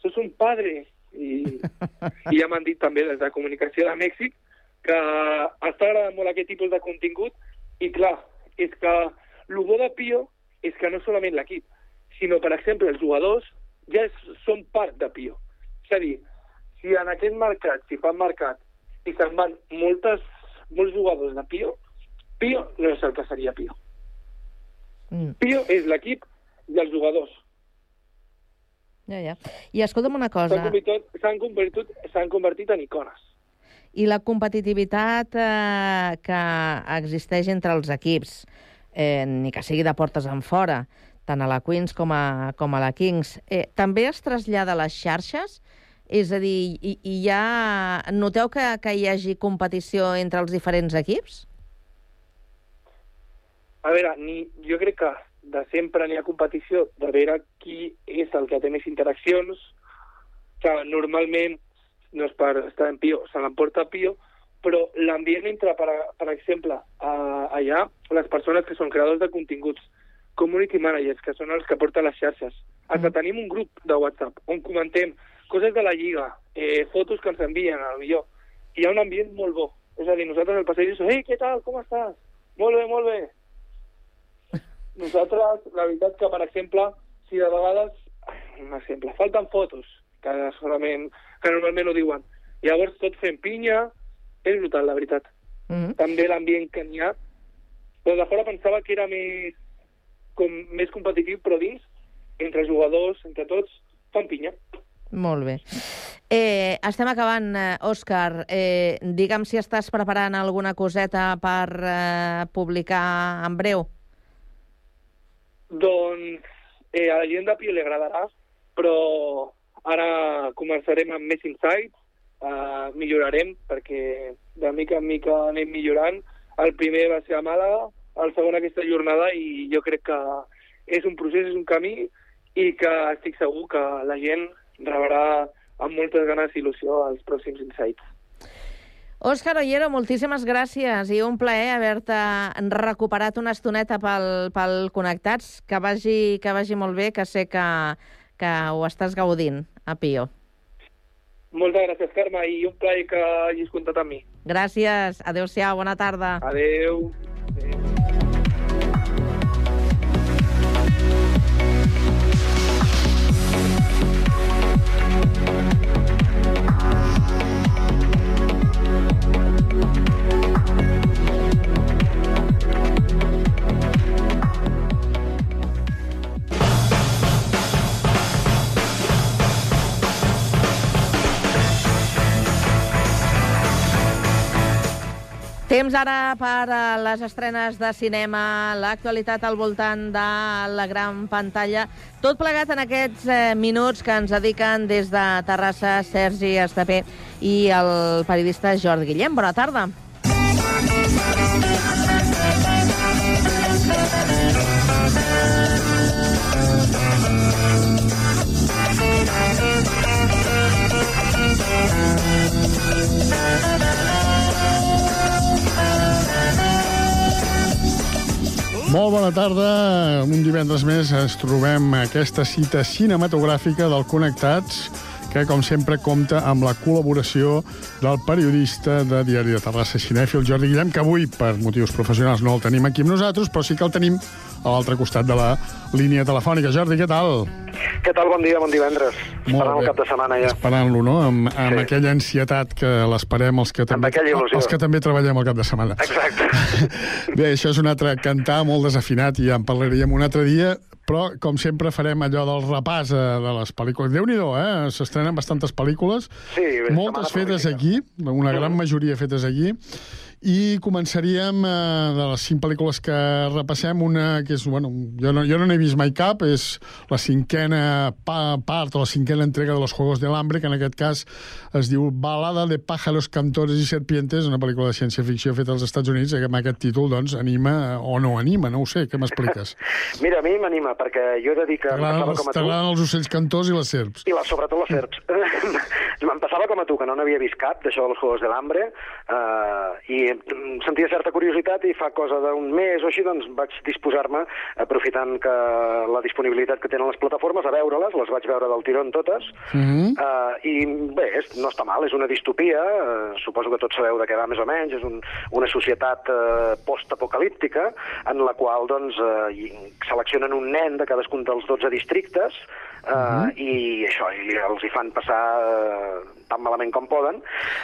sos un padre. I, i ja m'han dit també des de Comunicació de Mèxic que està agradant molt aquest tipus de contingut i clar, és que el bo de Pio és que no solament l'equip, sinó, per exemple, els jugadors ja és, són part de Pio. És a dir, si en aquest mercat, si fan mercat, i se'n van moltes, molts jugadors de Pio, Pio no és el que seria Pio. Mm. Pio és l'equip i els jugadors. Ja, ja. I escolta'm una cosa, S'han convertit, convertit, convertit en icones. i la competitivitat eh, que existeix entre els equips, eh, ni que sigui de portes en fora, tant a la Queens com a, com a la Kings, eh, també es trasllada a les xarxes? És a dir, hi, hi ha... noteu que, que hi hagi competició entre els diferents equips? A veure, ni, jo crec que de sempre n'hi ha competició de veure qui és el que té més interaccions, que normalment no és per estar en Pio, se l'emporta Pio, però l'ambient entre, per, per exemple, a, allà, les persones que són creadors de continguts, community managers, que són els que porten les xarxes, hasta tenim un grup de WhatsApp on comentem coses de la lliga, eh, fotos que ens envien, al millor. Hi ha un ambient molt bo. És a dir, nosaltres al passeig diem, ei, què tal, com estàs? Molt bé, molt bé. Nosaltres, la veritat que, per exemple, si de vegades, un exemple, falten fotos, que solament, que normalment ho diuen, llavors tot fent pinya, és brutal, la veritat. Mm -hmm. També l'ambient que n'hi ha. Però de fora pensava que era més, com, més competitiu, però dins, entre jugadors, entre tots, fan pinya. Molt bé. Eh, estem acabant, eh, Òscar. Eh, digue'm si estàs preparant alguna coseta per eh, publicar en breu. Doncs eh, a la gent de Pio li agradarà, però ara començarem amb més insights, eh, millorarem, perquè de mica en mica anem millorant. El primer va ser a Màlaga, el segon aquesta jornada, i jo crec que és un procés, és un camí, i que estic segur que la gent rebrà amb moltes ganes i il·lusió els pròxims insights. Òscar Ollero, moltíssimes gràcies i un plaer haver-te recuperat una estoneta pel, pel Connectats. Que vagi, que vagi molt bé, que sé que, que ho estàs gaudint a Pio. Moltes gràcies, Carme, i un plaer que hagis comptat amb mi. Gràcies. Adéu-siau, bona tarda. Adeu. Adeu. Temps ara per a les estrenes de cinema, l'actualitat al voltant de la gran pantalla. Tot plegat en aquests eh, minuts que ens dediquen des de Terrassa Sergi Estapé i el periodista Jordi Guillem. Bona tarda. Molt bona tarda. Un divendres més ens trobem aquesta cita cinematogràfica del Connectats, que, com sempre, compta amb la col·laboració del periodista de Diari de Terrassa Cinèfil, Jordi Guillem, que avui, per motius professionals, no el tenim aquí amb nosaltres, però sí que el tenim a l'altre costat de la línia telefònica. Jordi, què tal? Què tal? Bon dia, bon divendres. Molt Esperant bé. el cap de setmana ja. Esperant-lo, no? Amb, amb Sí. aquella ansietat que l'esperem els que també, els que també treballem el cap de setmana. Exacte. Bé, això és un altre cantar molt desafinat i ja en parlaríem un altre dia, però, com sempre, farem allò del repàs eh, de les pel·lícules. Déu-n'hi-do, eh? S'estrenen bastantes pel·lícules, Sí, bé, moltes fetes aquí, una gran majoria fetes aquí, i començaríem eh, de les cinc pel·lícules que repassem, una que és, bueno, jo no, jo no n'he vist mai cap, és la cinquena pa part o la cinquena entrega de los Juegos del Hambre, que en aquest cas es diu Balada de pájaros, cantores y serpientes, una pel·lícula de ciència-ficció feta als Estats Units, que amb aquest títol, doncs, anima o no anima, no ho sé, què m'expliques? Mira, a mi m'anima, perquè jo he de dir que T'agraden els, ocells cantors i les serps? I la, sobretot les serps. em passava com a tu, que no n'havia vist cap, d'això dels Juegos de l'Hambre, eh, i mm, sentia certa curiositat i fa cosa d'un mes o així, doncs vaig disposar-me, aprofitant que la disponibilitat que tenen les plataformes, a veure-les, les vaig veure del tirón totes, Mm -hmm. Uh, I bé, és, no està mal, és una distopia, uh, suposo que tots sabeu de què va més o menys, és un, una societat uh, postapocalíptica en la qual doncs, uh, seleccionen un nen de cadascun dels 12 districtes uh, uh -huh. i això, i els hi fan passar uh, tan malament com poden.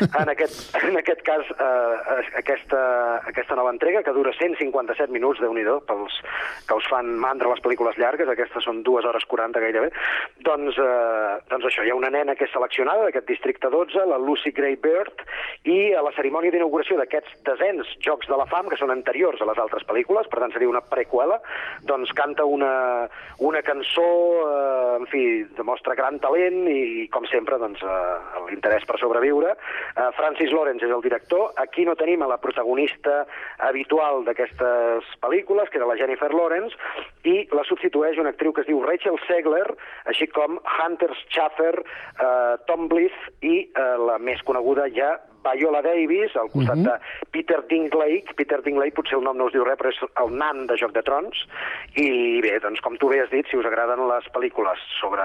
En aquest, en aquest cas, uh, aquesta, aquesta nova entrega, que dura 157 minuts, de nhi pels que us fan mandra les pel·lícules llargues, aquestes són 2 hores 40 gairebé, doncs, uh, doncs això, hi ha una nena que és seleccionada d'aquest districte 12, la Lucy Gray Bird, i a la cerimònia d'inauguració d'aquests desens Jocs de la Fam, que són anteriors a les altres pel·lícules, per tant seria una preqüela, doncs canta una, una cançó, eh, en fi, demostra gran talent i, com sempre, doncs, eh, l'interès per sobreviure. Eh, Francis Lawrence és el director. Aquí no tenim a la protagonista habitual d'aquestes pel·lícules, que era la Jennifer Lawrence, i la substitueix una actriu que es diu Rachel Segler, així com Hunter Schaffer, eh, Tom Bliss i eh, la més coneguda ja Viola Davis, al costat Mhm. de Peter Dinklage. Peter Dinklage potser el nom no us diu res, però és el nan de Joc de Trons. I bé, doncs com tu bé has dit, si us agraden les pel·lícules sobre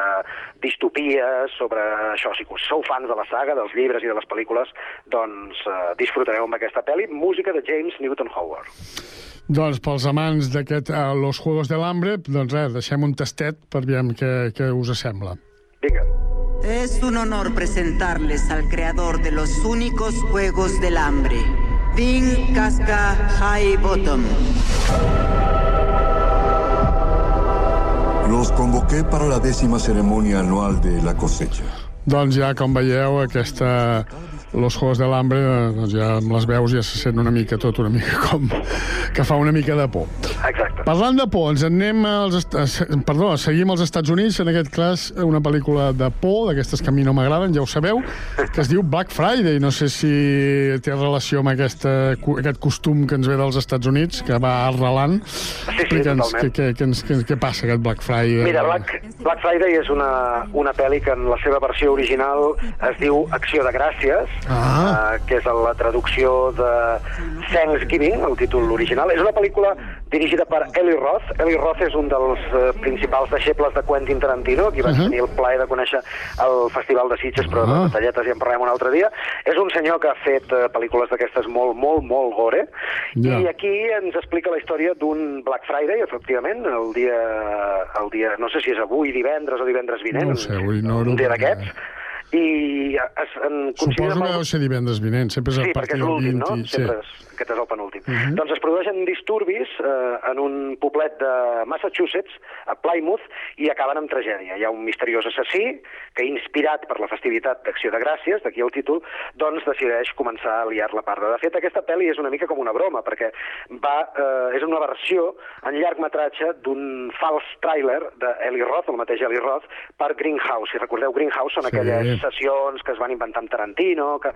distopies, sobre això, si sou fans de la saga, dels llibres i de les pel·lícules, doncs eh, disfrutareu amb aquesta pel·li. Música de James Newton Howard. Doncs pels amants d'aquest uh, Los Juegos del Hambre, doncs res, deixem un tastet per veure què, què us sembla. Vinga. Es un honor presentarles al creador de los únicos Juegos del Hambre, Vin Casca High Bottom. Los convoqué para la décima ceremonia anual de la cosecha. Doncs ja, com veieu, aquesta... Los Juegos de l'Hambre, eh, doncs ja amb les veus ja se sent una mica tot, una mica com... que fa una mica de por. Exacte. Parlant de por, ens en anem als... Se- Perdó, seguim als Estats Units, en aquest cas una pel·lícula de por, d'aquestes que a mi no m'agraden, ja ho sabeu, que es diu Black Friday. No sé si té relació amb aquesta, aquest costum que ens ve dels Estats Units, que va arrelant. sí, Explica'ns totalment. què, què, què, què, què passa aquest Black Friday. Mira, Black, Black Friday és una, una pel·li que en la seva versió original es diu Acció de Gràcies, Ah. eh, que és la traducció de Thanksgiving, el títol original. És una pel·lícula dirigida per Eli Roth. Eli Roth és un dels eh, principals deixebles de Quentin Tarantino, qui vaig Uh-huh. tenir el plaer de conèixer al Festival de Sitges, però de detalletes ja en parlem un altre dia. És un senyor que ha fet eh, pel·lícules d'aquestes molt, molt, molt gore, Ja. i aquí ens explica la història d'un Black Friday, efectivament, el dia, el dia, no sé si és avui, divendres o divendres vinent, No sé, avui no... un dia d'aquests, i es, en, considera Suposo que deu ser divendres vinent, sempre és a Sí, perquè partir del l'últim, 20. no? Sempre és, aquest és el penúltim. Uh -huh. Doncs es produeixen disturbis eh, en un poblet de Massachusetts, a Plymouth, i acaben amb tragèdia. Hi ha un misteriós assassí que, inspirat per la festivitat d'Acció de Gràcies, d'aquí el títol, doncs decideix començar a liar la parda. De fet, aquesta pel·li és una mica com una broma, perquè va, eh, és una versió en llargmetratge d'un fals tràiler d'Eli Roth, el mateix Eli Roth, per Greenhouse. Si recordeu, Greenhouse són Sí. aquelles sessions que es van inventar amb Tarantino, que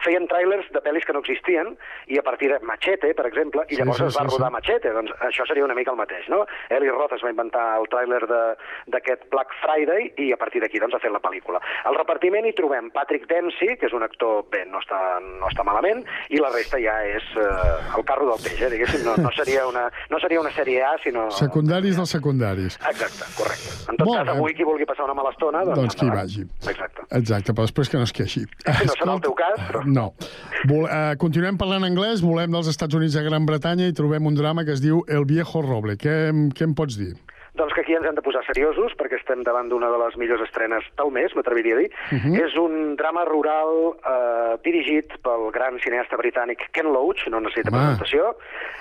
feien trailers de pel·lis que no existien, i a partir de Machete, per exemple, i Sí, llavors sí, es va sí, rodar sí. Machete. Doncs això seria una mica el mateix, no? Eli Roth es va inventar el tràiler de- d'aquest Black Friday i a partir d'aquí doncs, ha fet la pel·lícula. Al repartiment hi trobem Patrick Dempsey, que és un actor, bé, no està, no està malament, i la resta ja és eh, el carro del peix, eh, diguéssim. No, no, seria una, no seria una sèrie A, sinó... Secundaris dels secundaris. Exacte, correcte. En tot Molt cas, avui qui vulgui passar una mala estona... Doncs, Doncs qui vagi. Exacte. Exacte, però després que no es queixi. Sí, no serà el teu cas, però... No. Vol, eh, continuem parlant anglès, volem dels Estats Units a Gran Bretanya i trobem un drama que es diu El viejo roble. Què, què em pots dir? Doncs que aquí ens hem de posar seriosos, perquè estem davant d'una de les millors estrenes del mes, m'atreviria a dir. Mhm. És un drama rural eh, dirigit pel gran cineasta britànic Ken Loach, no necessita Home. presentació.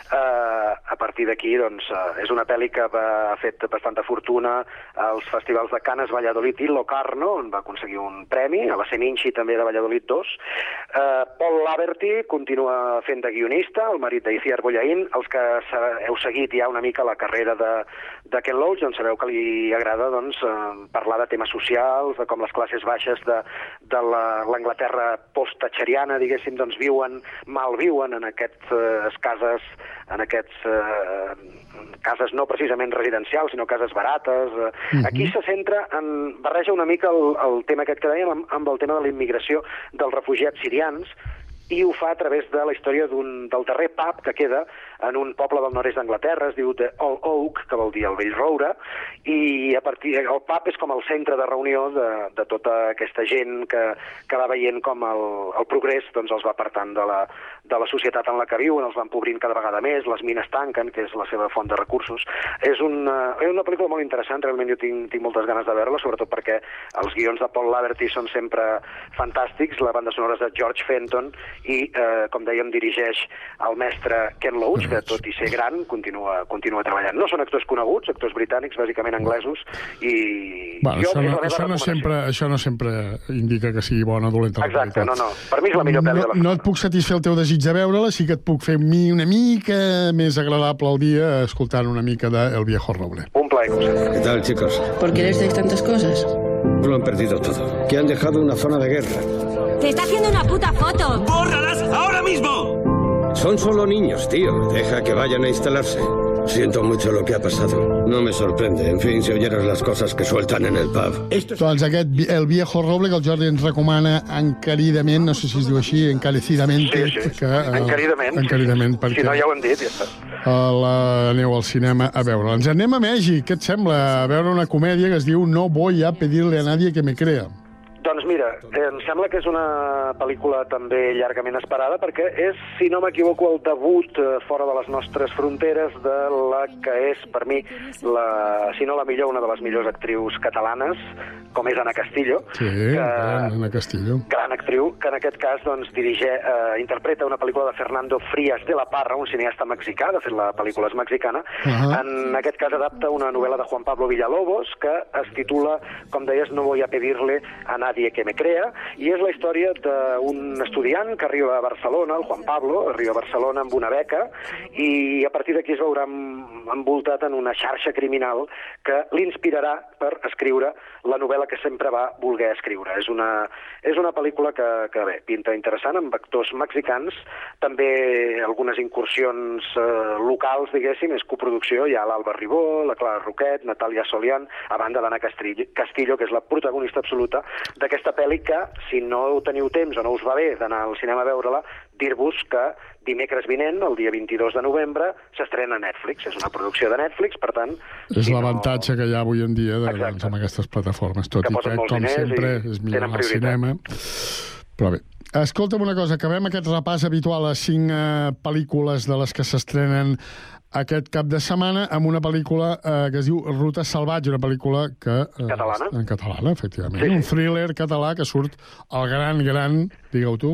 Eh, a partir d'aquí, doncs, eh, és una pel·li que va, ha fet bastanta fortuna als festivals de Canes, Valladolid i Locarno, on va aconseguir un premi, a la Seninci també de Valladolid 2. Eh, Paul Laverty continua fent de guionista, el marit d'Iciar Bollaín. Els que heu seguit ja una mica la carrera de, de Ken Loach, doncs sabeu que li agrada doncs, eh, parlar de temes socials, de com les classes baixes de, de la- l'Anglaterra post-thatcheriana, diguéssim, doncs viuen, malviuen en aquestes cases, en aquests eh, cases no precisament residencials, sinó cases barates. Eh. Mhm. Aquí se centra en... barreja una mica el, el tema aquest que dèiem amb, amb el tema de la immigració dels refugiats sirians i ho fa a través de la història del darrer pub que queda en un poble del nord-est d'Anglaterra, es diu The Old Oak, que vol dir el vell roure, i a partir el pub és com el centre de reunió de, de tota aquesta gent que, que va veient com el, el progrés doncs, els va apartant de la, de la societat en la que viuen, els va empobrint cada vegada més, les mines tanquen, que és la seva font de recursos. És una, és una pel·lícula molt interessant, realment jo tinc, tinc moltes ganes de veure-la, sobretot perquè els guions de Paul Laverty són sempre fantàstics, la banda sonora és de George Fenton i, eh, com dèiem, dirigeix el mestre Ken Loach, que tot i ser gran continua, continua treballant. No són actors coneguts, actors britànics, bàsicament anglesos, i... Bueno, jo, això, no, això, no sempre, això no sempre indica que sigui bona o dolenta. Exacte, no, no. Per mi és la millor pel·li no, de la no et puc satisfer el teu desig de veure-la, sí que et puc fer mi- una mica més agradable el dia escoltant una mica de El viejo roble. Un plaer, ¿Qué tal, chicos? ¿Por qué les decís tantas cosas? Lo han perdido todo. Que han dejado una zona de guerra. ¡Te está haciendo una puta foto! ¡Bórralas ahora mismo! Son solo niños, tío. Deja que vayan a instalarse. Siento mucho lo que ha pasado. No me sorprende. En fin, si oyeras las cosas que sueltan en el pub. Doncs aquest, El viejo roble, que el Jordi ens recomana encaridament, no sé si es diu així, encarecidament. Sí, sí. Que, eh, Encaridament. Encaridament, perquè Si no, ja ho hem dit, ja està. eh, la, aneu al cinema a veure. Ens anem a Mèxic, què et sembla? A veure una comèdia que es diu No voy a pedirle a nadie que me crea. Doncs mira, eh, em sembla que és una pel·lícula també llargament esperada perquè és, si no m'equivoco, el debut eh, fora de les nostres fronteres de la que és, per mi, la, si no la millor, una de les millors actrius catalanes, com és Ana Castillo, Sí, gran, Ana Castillo. gran actriu, que en aquest cas doncs, dirige, eh, interpreta una pel·lícula de Fernando Frías de la Parra, un cineasta mexicà, de fet la pel·lícula és mexicana. Ahà. En aquest cas adapta una novel·la de Juan Pablo Villalobos que es titula, com deies, No voy a pedirle a nadie que me crea, i és la història d'un estudiant que arriba a Barcelona, el Juan Pablo, arriba a Barcelona amb una beca, i a partir d'aquí es veurà envoltat en una xarxa criminal que l'inspirarà per escriure la novel·la que sempre va voler escriure. És una, és una pel·lícula que, que bé, pinta interessant, amb actors mexicans, també algunes incursions eh, locals, diguéssim, és coproducció, hi ha l'Alba Ribó, la Clara Roquet, Natàlia Solián, a banda d'Anna Castillo, que és la protagonista absoluta d'aquesta pel·li que, si no teniu temps o no us va bé d'anar al cinema a veure-la, dir-vos que dimecres vinent, el dia 22 de novembre, s'estrena a Netflix. És una producció de Netflix, per tant... És si no- l'avantatge que hi ha avui en dia de, doncs, amb aquestes plataformes, tot Que i que, com sempre, és millor anar al cinema. Però bé, escolta'm una cosa, acabem aquest repàs habitual a cinc eh, pel·lícules de les que s'estrenen aquest cap de setmana amb una pel·lícula eh, que es diu Ruta Salvatge, una pel·lícula que... Eh, Catalana. En català, efectivament. Sí. Un thriller català que surt el gran, gran... Digue-ho tu.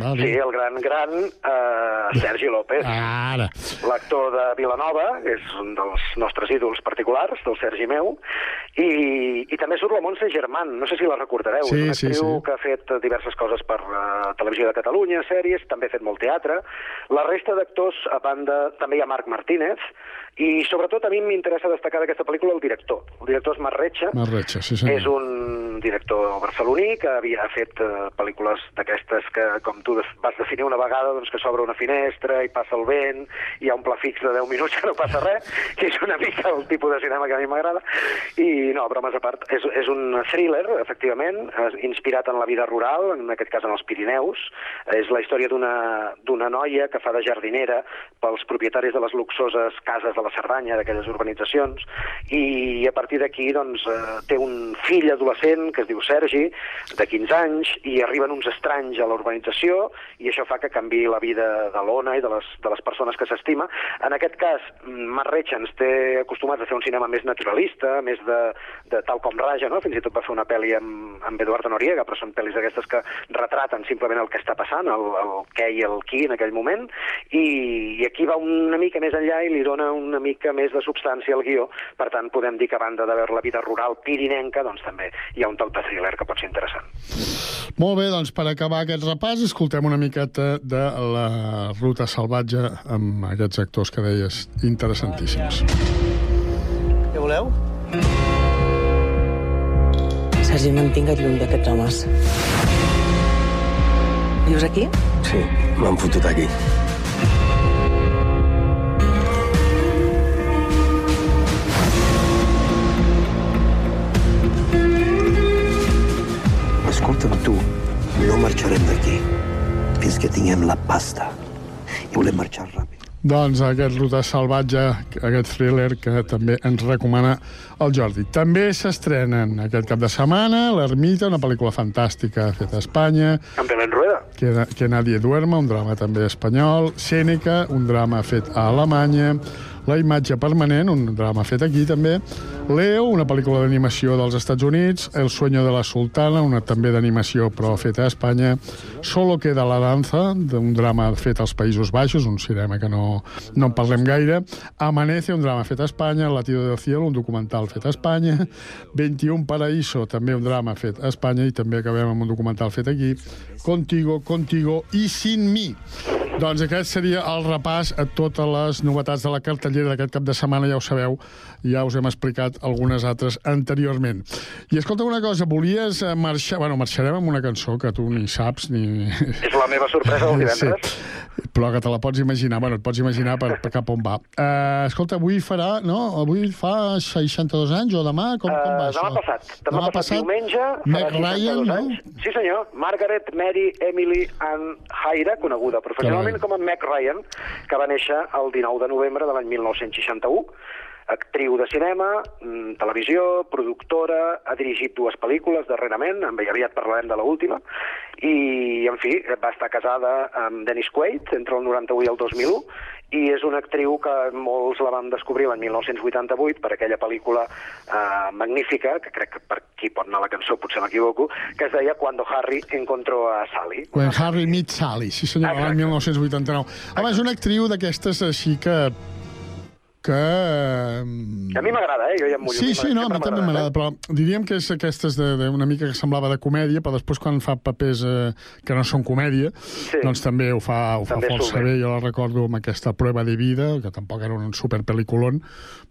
Va, Sí, el gran, gran eh, Sergi López. Ara. L'actor de Vilanova, que és un dels nostres ídols particulars, del Sergi meu, i, i també surt la Montse Germán, no sé si la recordareu, Sí, és una sí, actriu sí. que ha fet diverses coses per uh, Televisió de Catalunya, sèries, també ha fet molt teatre. La resta d'actors, a banda, també hi ha Marc Martínez, i sobretot a mi m'interessa destacar d'aquesta pel·lícula el director. El director és Marretxa, Marretxa, sí senyor. és un director barceloní que havia fet uh, pel·lícules d'aquestes que, com tu vas definir una vegada, doncs que s'obre una finestra i passa el vent, i hi ha un pla fix de 10 minuts que no passa res, que és una mica el tipus de cinema que a mi m'agrada. I no, bromes a part, és, és un thriller, efectivament, eh, inspirat en la vida rural, en aquest cas en els Pirineus. És la història d'una d'una noia que fa de jardinera pels propietaris de les luxoses cases de la Cerdanya, d'aquelles urbanitzacions, i a partir d'aquí doncs, eh, té un fill adolescent que es diu Sergi, de 15 anys, i arriben uns estranys a la urbanització, i això fa que canvi la vida de l'Ona i de les, de les persones que s'estima. En aquest cas, Marc Retxa ens té acostumats a fer un cinema més naturalista, més de, de tal com raja, no? fins i tot va fer una pel·li amb, amb Eduardo Noriega, però són pel·lis d'aquestes que retraten simplement el que està passant, el, el què i el qui en aquell moment, i, i aquí va una mica més enllà i li dona una mica més de substància al guió, per tant podem dir que a banda de veure la vida rural pirinenca, doncs també hi ha un toc de thriller que pot ser interessant. Molt bé, doncs per acabar aquest repàs escoltem una miqueta de la ruta salvatge amb aquests actors que deies interessantíssims. Què voleu? Sergi, mantinga't lluny d'aquests homes. Vius aquí? Sí, m'han fotut aquí. Escolta'm, tu, no marxarem d'aquí fins que tinguem la pasta. I volem marxar ràpid. Doncs aquest ruta salvatge, aquest thriller que també ens recomana el Jordi. També s'estrenen aquest cap de setmana L'Ermita, una pel·lícula fantàstica feta a Espanya, Belén Rueda. que, que Nadie duerma, un drama també espanyol, Sèneca, un drama fet a Alemanya, La imatge permanent, un drama fet aquí també, Leo, una pel·lícula d'animació dels Estats Units, El sueño de la sultana, una també d'animació però feta a Espanya, Solo queda la danza, un drama fet als Països Baixos, un cinema que no, no en parlem gaire, Amanece, un drama fet a Espanya, Latido del cielo, un documental fet a Espanya, 21 paraíso, també un drama fet a Espanya, i també acabem amb un documental fet aquí, Contigo, Contigo i Sin mi. Doncs aquest seria el repàs a totes les novetats de la cartellera d'aquest cap de setmana, ja ho sabeu, ja us hem explicat algunes altres anteriorment. I escolta una cosa, volies eh, marxar... Bueno, marxarem amb una cançó que tu ni saps ni... És la meva sorpresa del divendres. Sí, però que te la pots imaginar, bueno, et pots imaginar per, per cap on va. Uh, escolta, avui farà, no? Avui fa 62 anys o demà? Com, com va Eh, demà això? passat. Demà, passat, diumenge, Meg farà 62 Ryan, no? anys. Sí, senyor. Margaret Mary Emily Ann Haira, coneguda professionalment com a Meg Ryan, que va néixer el 19 de novembre de l'any 1961. Actriu de cinema, mm, televisió, productora, ha dirigit dues pel·lícules darrerament, amb ella aviat parlarem de l'última, i, en fi, va estar casada amb Dennis Quaid entre el 91 i el 2001, i és una actriu que molts la vam descobrir l'any 1988 per aquella pel·lícula eh, magnífica, que crec que per qui pot anar la cançó potser m'equivoco, que es deia Cuando Harry encontró a Sally. When Harry Meets Sally, sí senyor, l'any 1989. Home, és una actriu d'aquestes així que que... A mi m'agrada, eh? Jo ja em mullo. Sí, sí, no, a mi també m'agrada, però diríem que és aquestes de, de una mica que semblava de comèdia, però després quan fa papers eh, que no són comèdia, Sí. doncs també ho fa, ho fa També força surt bé. Jo la recordo amb aquesta prova de vida, que tampoc era un superpeliculón,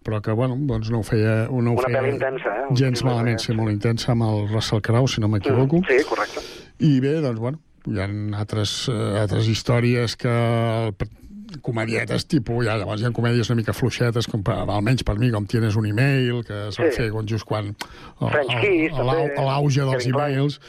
però que, bueno, doncs no ho feia... No ho Una feia pel·li intensa, eh? Gens malament, sí, molt intensa, amb el Russell Crowe, si no m'equivoco. Mm, sí, correcte. I bé, doncs, bueno, hi ha altres, eh, altres històries que el, comedietes tipus, ja, llavors hi ha comèdies una mica fluixetes, com per, almenys per mi, com Tienes un email, que es va Sí. fer quan, just quan... l'auge dels emails.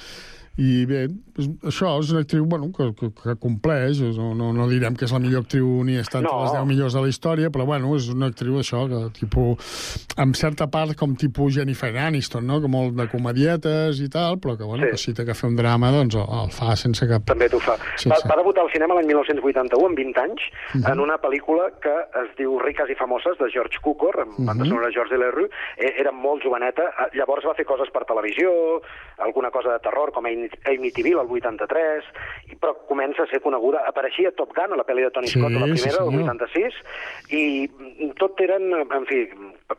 I bé, doncs, això és una actriu bueno, que, que, que compleix, no, no, no direm que és la millor actriu ni estat entre No. les 10 millors de la història, però bueno, és una actriu això, que tipus, en certa part com tipus Jennifer Aniston, no? que molt de comedietes i tal, però que, bueno, Sí. que si té que fer un drama, doncs el, el fa sense cap... També t'ho fa. Sí, va, sí. va debutar al cinema l'any 1981, amb 20 anys, Mhm. en una pel·lícula que es diu Riques i famoses, de George Cukor, amb Mhm. banda sonora de George Delerue. Eh, Era molt joveneta. Eh, Llavors va fer coses per televisió, alguna cosa de terror, com Amy Amy Civil, al 83, i, però comença a ser coneguda. Apareixia a Top Gun, a la pel·li de Tony Sí, Scott, la sí, primera, el senyor. 86, i tot eren, en fi,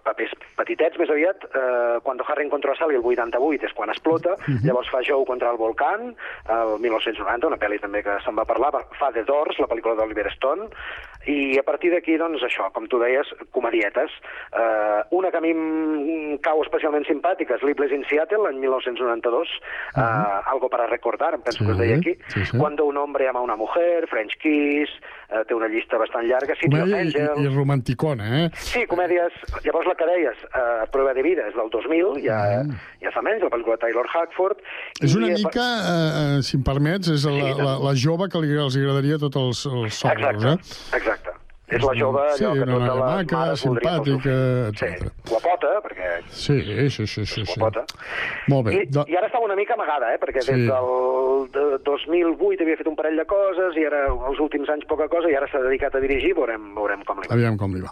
papers petitets més aviat. Eh, quan Harry encontró a Sally el 88 és quan explota, Mhm. llavors fa Joe contra el volcán, el 1990, una pel·li també que se'n va parlar, fa The Doors, la pel·lícula d'Oliver Stone, i a partir d'aquí, doncs, això, com tu deies, comedietes. Eh, una que a mi em cau especialment simpàtica és Sleepless in Seattle, l'any 1992, eh, Algo para recordar, em penso que es deia aquí, sí, sí. Cuando un hombre ama a una mujer, French Kiss, eh, té una llista bastant llarga, City of Comèdia i, Angels... i romanticona, eh? Sí, comèdies... Llavors la que deies, eh, Prova de vida, és del 2000, ja, ja fa menys, la pel·lícula Taylor Hackford. És i, una eh, mica, eh, eh, si em permets, és la, la, la jove que li, els agradaria a tots els, els sogros, eh? Exacte. És la jove, Sí, allò que una totes noia les maca, mares simpàtica, etc. Guapota, perquè... Sí, sí, sí, sí, sí. Molt bé. I, Do... I ara estava una mica amagada, eh? perquè Sí. des del de 2008 havia fet un parell de coses i ara els últims anys poca cosa i ara s'ha dedicat a dirigir, veurem, veurem com li va. Aviam com li va.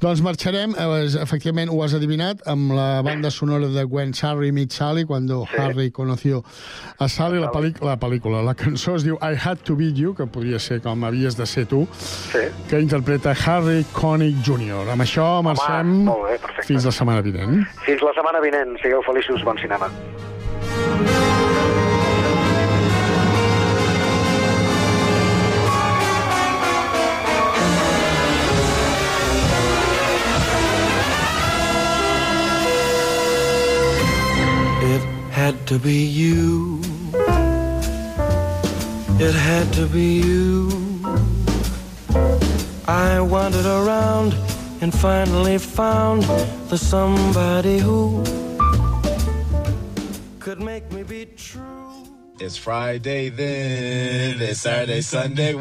Doncs marxarem, eh, efectivament ho has adivinat, amb la banda sonora de When Harry Meets Sally, quan Harry conoció a Sally, la, pel·lícula, la pel·lícula. La cançó es diu I Had to Be You, que podria ser com havies de ser tu, sí. que interpreta Harry Connick Jr. Amb això marxem molt bé, fins la setmana vinent. Fins la setmana vinent. Sigueu feliços, bon cinema. It had to be you. It had to be you. I wandered around and finally found the somebody who could make me be true. It's Friday then, it's Saturday, Sunday.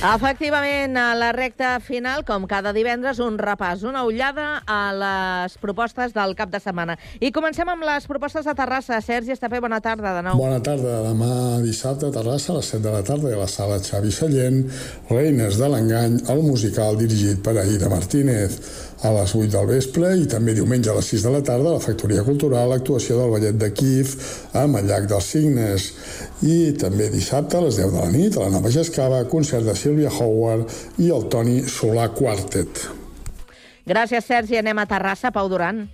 Efectivament, a la recta final, com cada divendres, un repàs, una ullada a les propostes del cap de setmana. I comencem amb les propostes de Terrassa. Sergi Estapé, bona tarda de nou. Bona tarda. Demà dissabte a Terrassa a les 7 de la tarda a la sala Xavi Sallent, Reines de l'Engany, el musical dirigit per Aida Martínez. A les 8 del vespre i també diumenge a les 6 de la tarda a la Factoria Cultural l'actuació del ballet de Kif amb el Llac dels Signes. I també dissabte a les 10 de la nit a la Nova Gescava, concert de Sílvia Howard i el Toni Solà Quartet. Gràcies, Sergi. Anem a Terrassa. Pau Duran.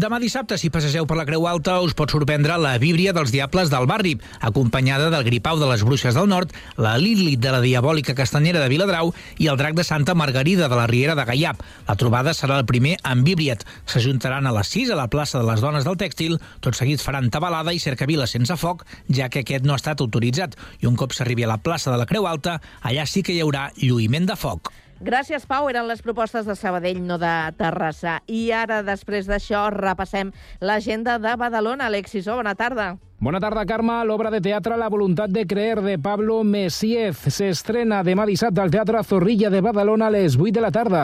Demà dissabte, si passegeu per la Creu Alta, us pot sorprendre la víbria dels diables del barri, acompanyada del gripau de les bruixes del nord, la Lilith de la diabòlica castanyera de Viladrau i el drac de Santa Margarida de la Riera de Gaiap. La trobada serà el primer amb víbriat. S'ajuntaran a les 6 a la plaça de les Dones del Tèxtil, tot seguit faran tabalada i cercavila sense foc, ja que aquest no ha estat autoritzat. I un cop s'arribi a la plaça de la Creu Alta, allà sí que hi haurà lluïment de foc. Gràcies, Pau. Eren les propostes de Sabadell, no de Terrassa. I ara, després d'això, repassem l'agenda de Badalona. Alexis, oh, bona tarda. Bona tarda, Carme. L'obra de teatre La voluntat de creer de Pablo Messiez s'estrena demà dissabte al Teatre Zorrilla de Badalona a les 8 de la tarda.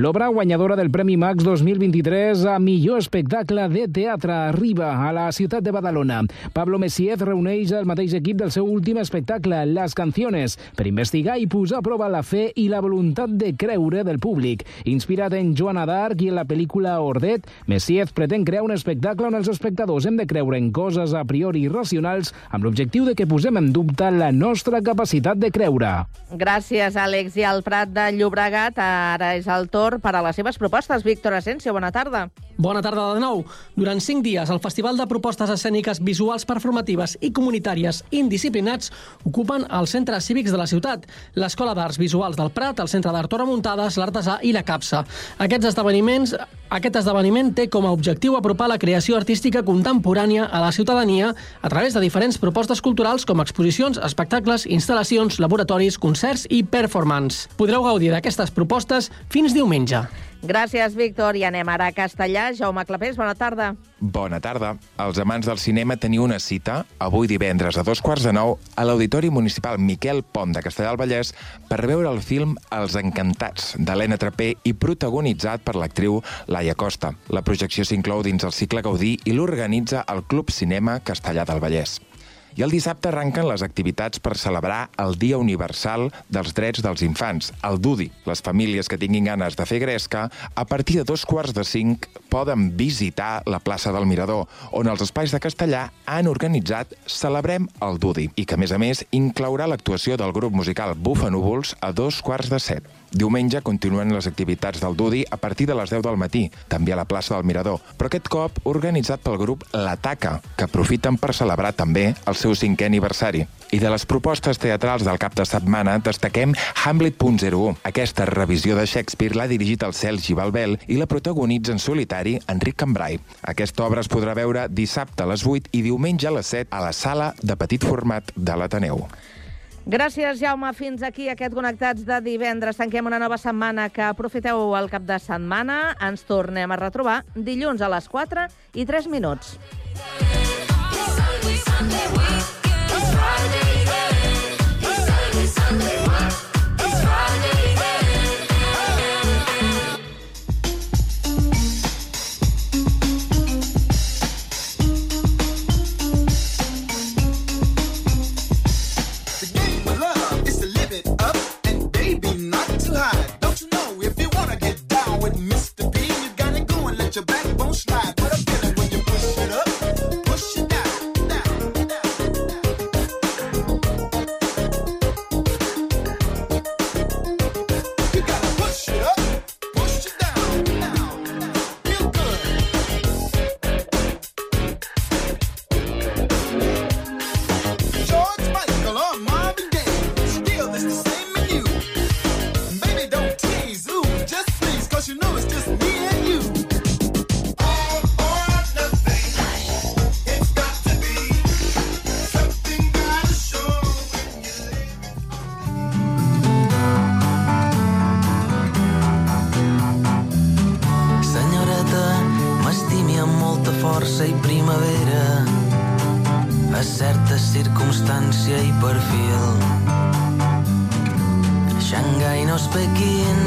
L'obra guanyadora del Premi Max 2023 a millor espectacle de teatre arriba a la ciutat de Badalona. Pablo Messiez reuneix el mateix equip del seu últim espectacle, Las Canciones, per investigar i posar a prova la fe i la voluntat de creure del públic. Inspirat en Joana d'Arc i en la pel·lícula Ordet, Messiez pretén crear un espectacle on els espectadors hem de creure en coses a priori irracionals amb l'objectiu de que posem en dubte la nostra capacitat de creure. Gràcies, Àlex. I al Prat de Llobregat ara és el torn per a les seves propostes. Víctor Asensio, bona tarda. Bona tarda de nou. Durant cinc dies, el Festival de Propostes Escèniques Visuals Performatives i Comunitàries Indisciplinats ocupen els centres cívics de la ciutat, l'Escola d'Arts Visuals del Prat, el Centre d'Art Tora Muntades, l'Artesà i la Capsa. Aquests esdeveniments, aquest esdeveniment té com a objectiu apropar la creació artística contemporània a la ciutadania a través de diferents propostes culturals com exposicions, espectacles, instal·lacions, laboratoris, concerts i performance. Podreu gaudir d'aquestes propostes fins diumenge. Gràcies, Víctor. I anem ara a Castellà. Jaume Clapés, bona tarda. Bona tarda. Els amants del cinema teniu una cita avui divendres a dos quarts de nou a l'Auditori Municipal Miquel Pont de Castellà del Vallès per veure el film Els Encantats, d'Helena Trapé i protagonitzat per l'actriu Laia Costa. La projecció s'inclou dins el cicle Gaudí i l'organitza el Club Cinema Castellà del Vallès. I el dissabte arrenquen les activitats per celebrar el Dia Universal dels Drets dels Infants, el DUDI. Les famílies que tinguin ganes de fer gresca, a partir de dos quarts de cinc poden visitar la plaça del Mirador, on els espais de castellà han organitzat Celebrem el DUDI, i que, a més a més, inclourà l'actuació del grup musical Bufanúvols a dos quarts de set. Diumenge continuen les activitats del Dudi a partir de les 10 del matí, també a la plaça del Mirador, però aquest cop organitzat pel grup L'Ataca, que aprofiten per celebrar també el seu cinquè aniversari. I de les propostes teatrals del cap de setmana destaquem Hamlet.01. Aquesta revisió de Shakespeare l'ha dirigit el Sergi Balbel i la protagonitza en solitari Enric Cambrai. Aquesta obra es podrà veure dissabte a les 8 i diumenge a les 7 a la sala de petit format de l'Ateneu. Gràcies, Jaume. Fins aquí aquest Connectats de divendres. Tanquem una nova setmana. Que aprofiteu el cap de setmana. Ens tornem a retrobar dilluns a les 4 i 3 minuts. My begin.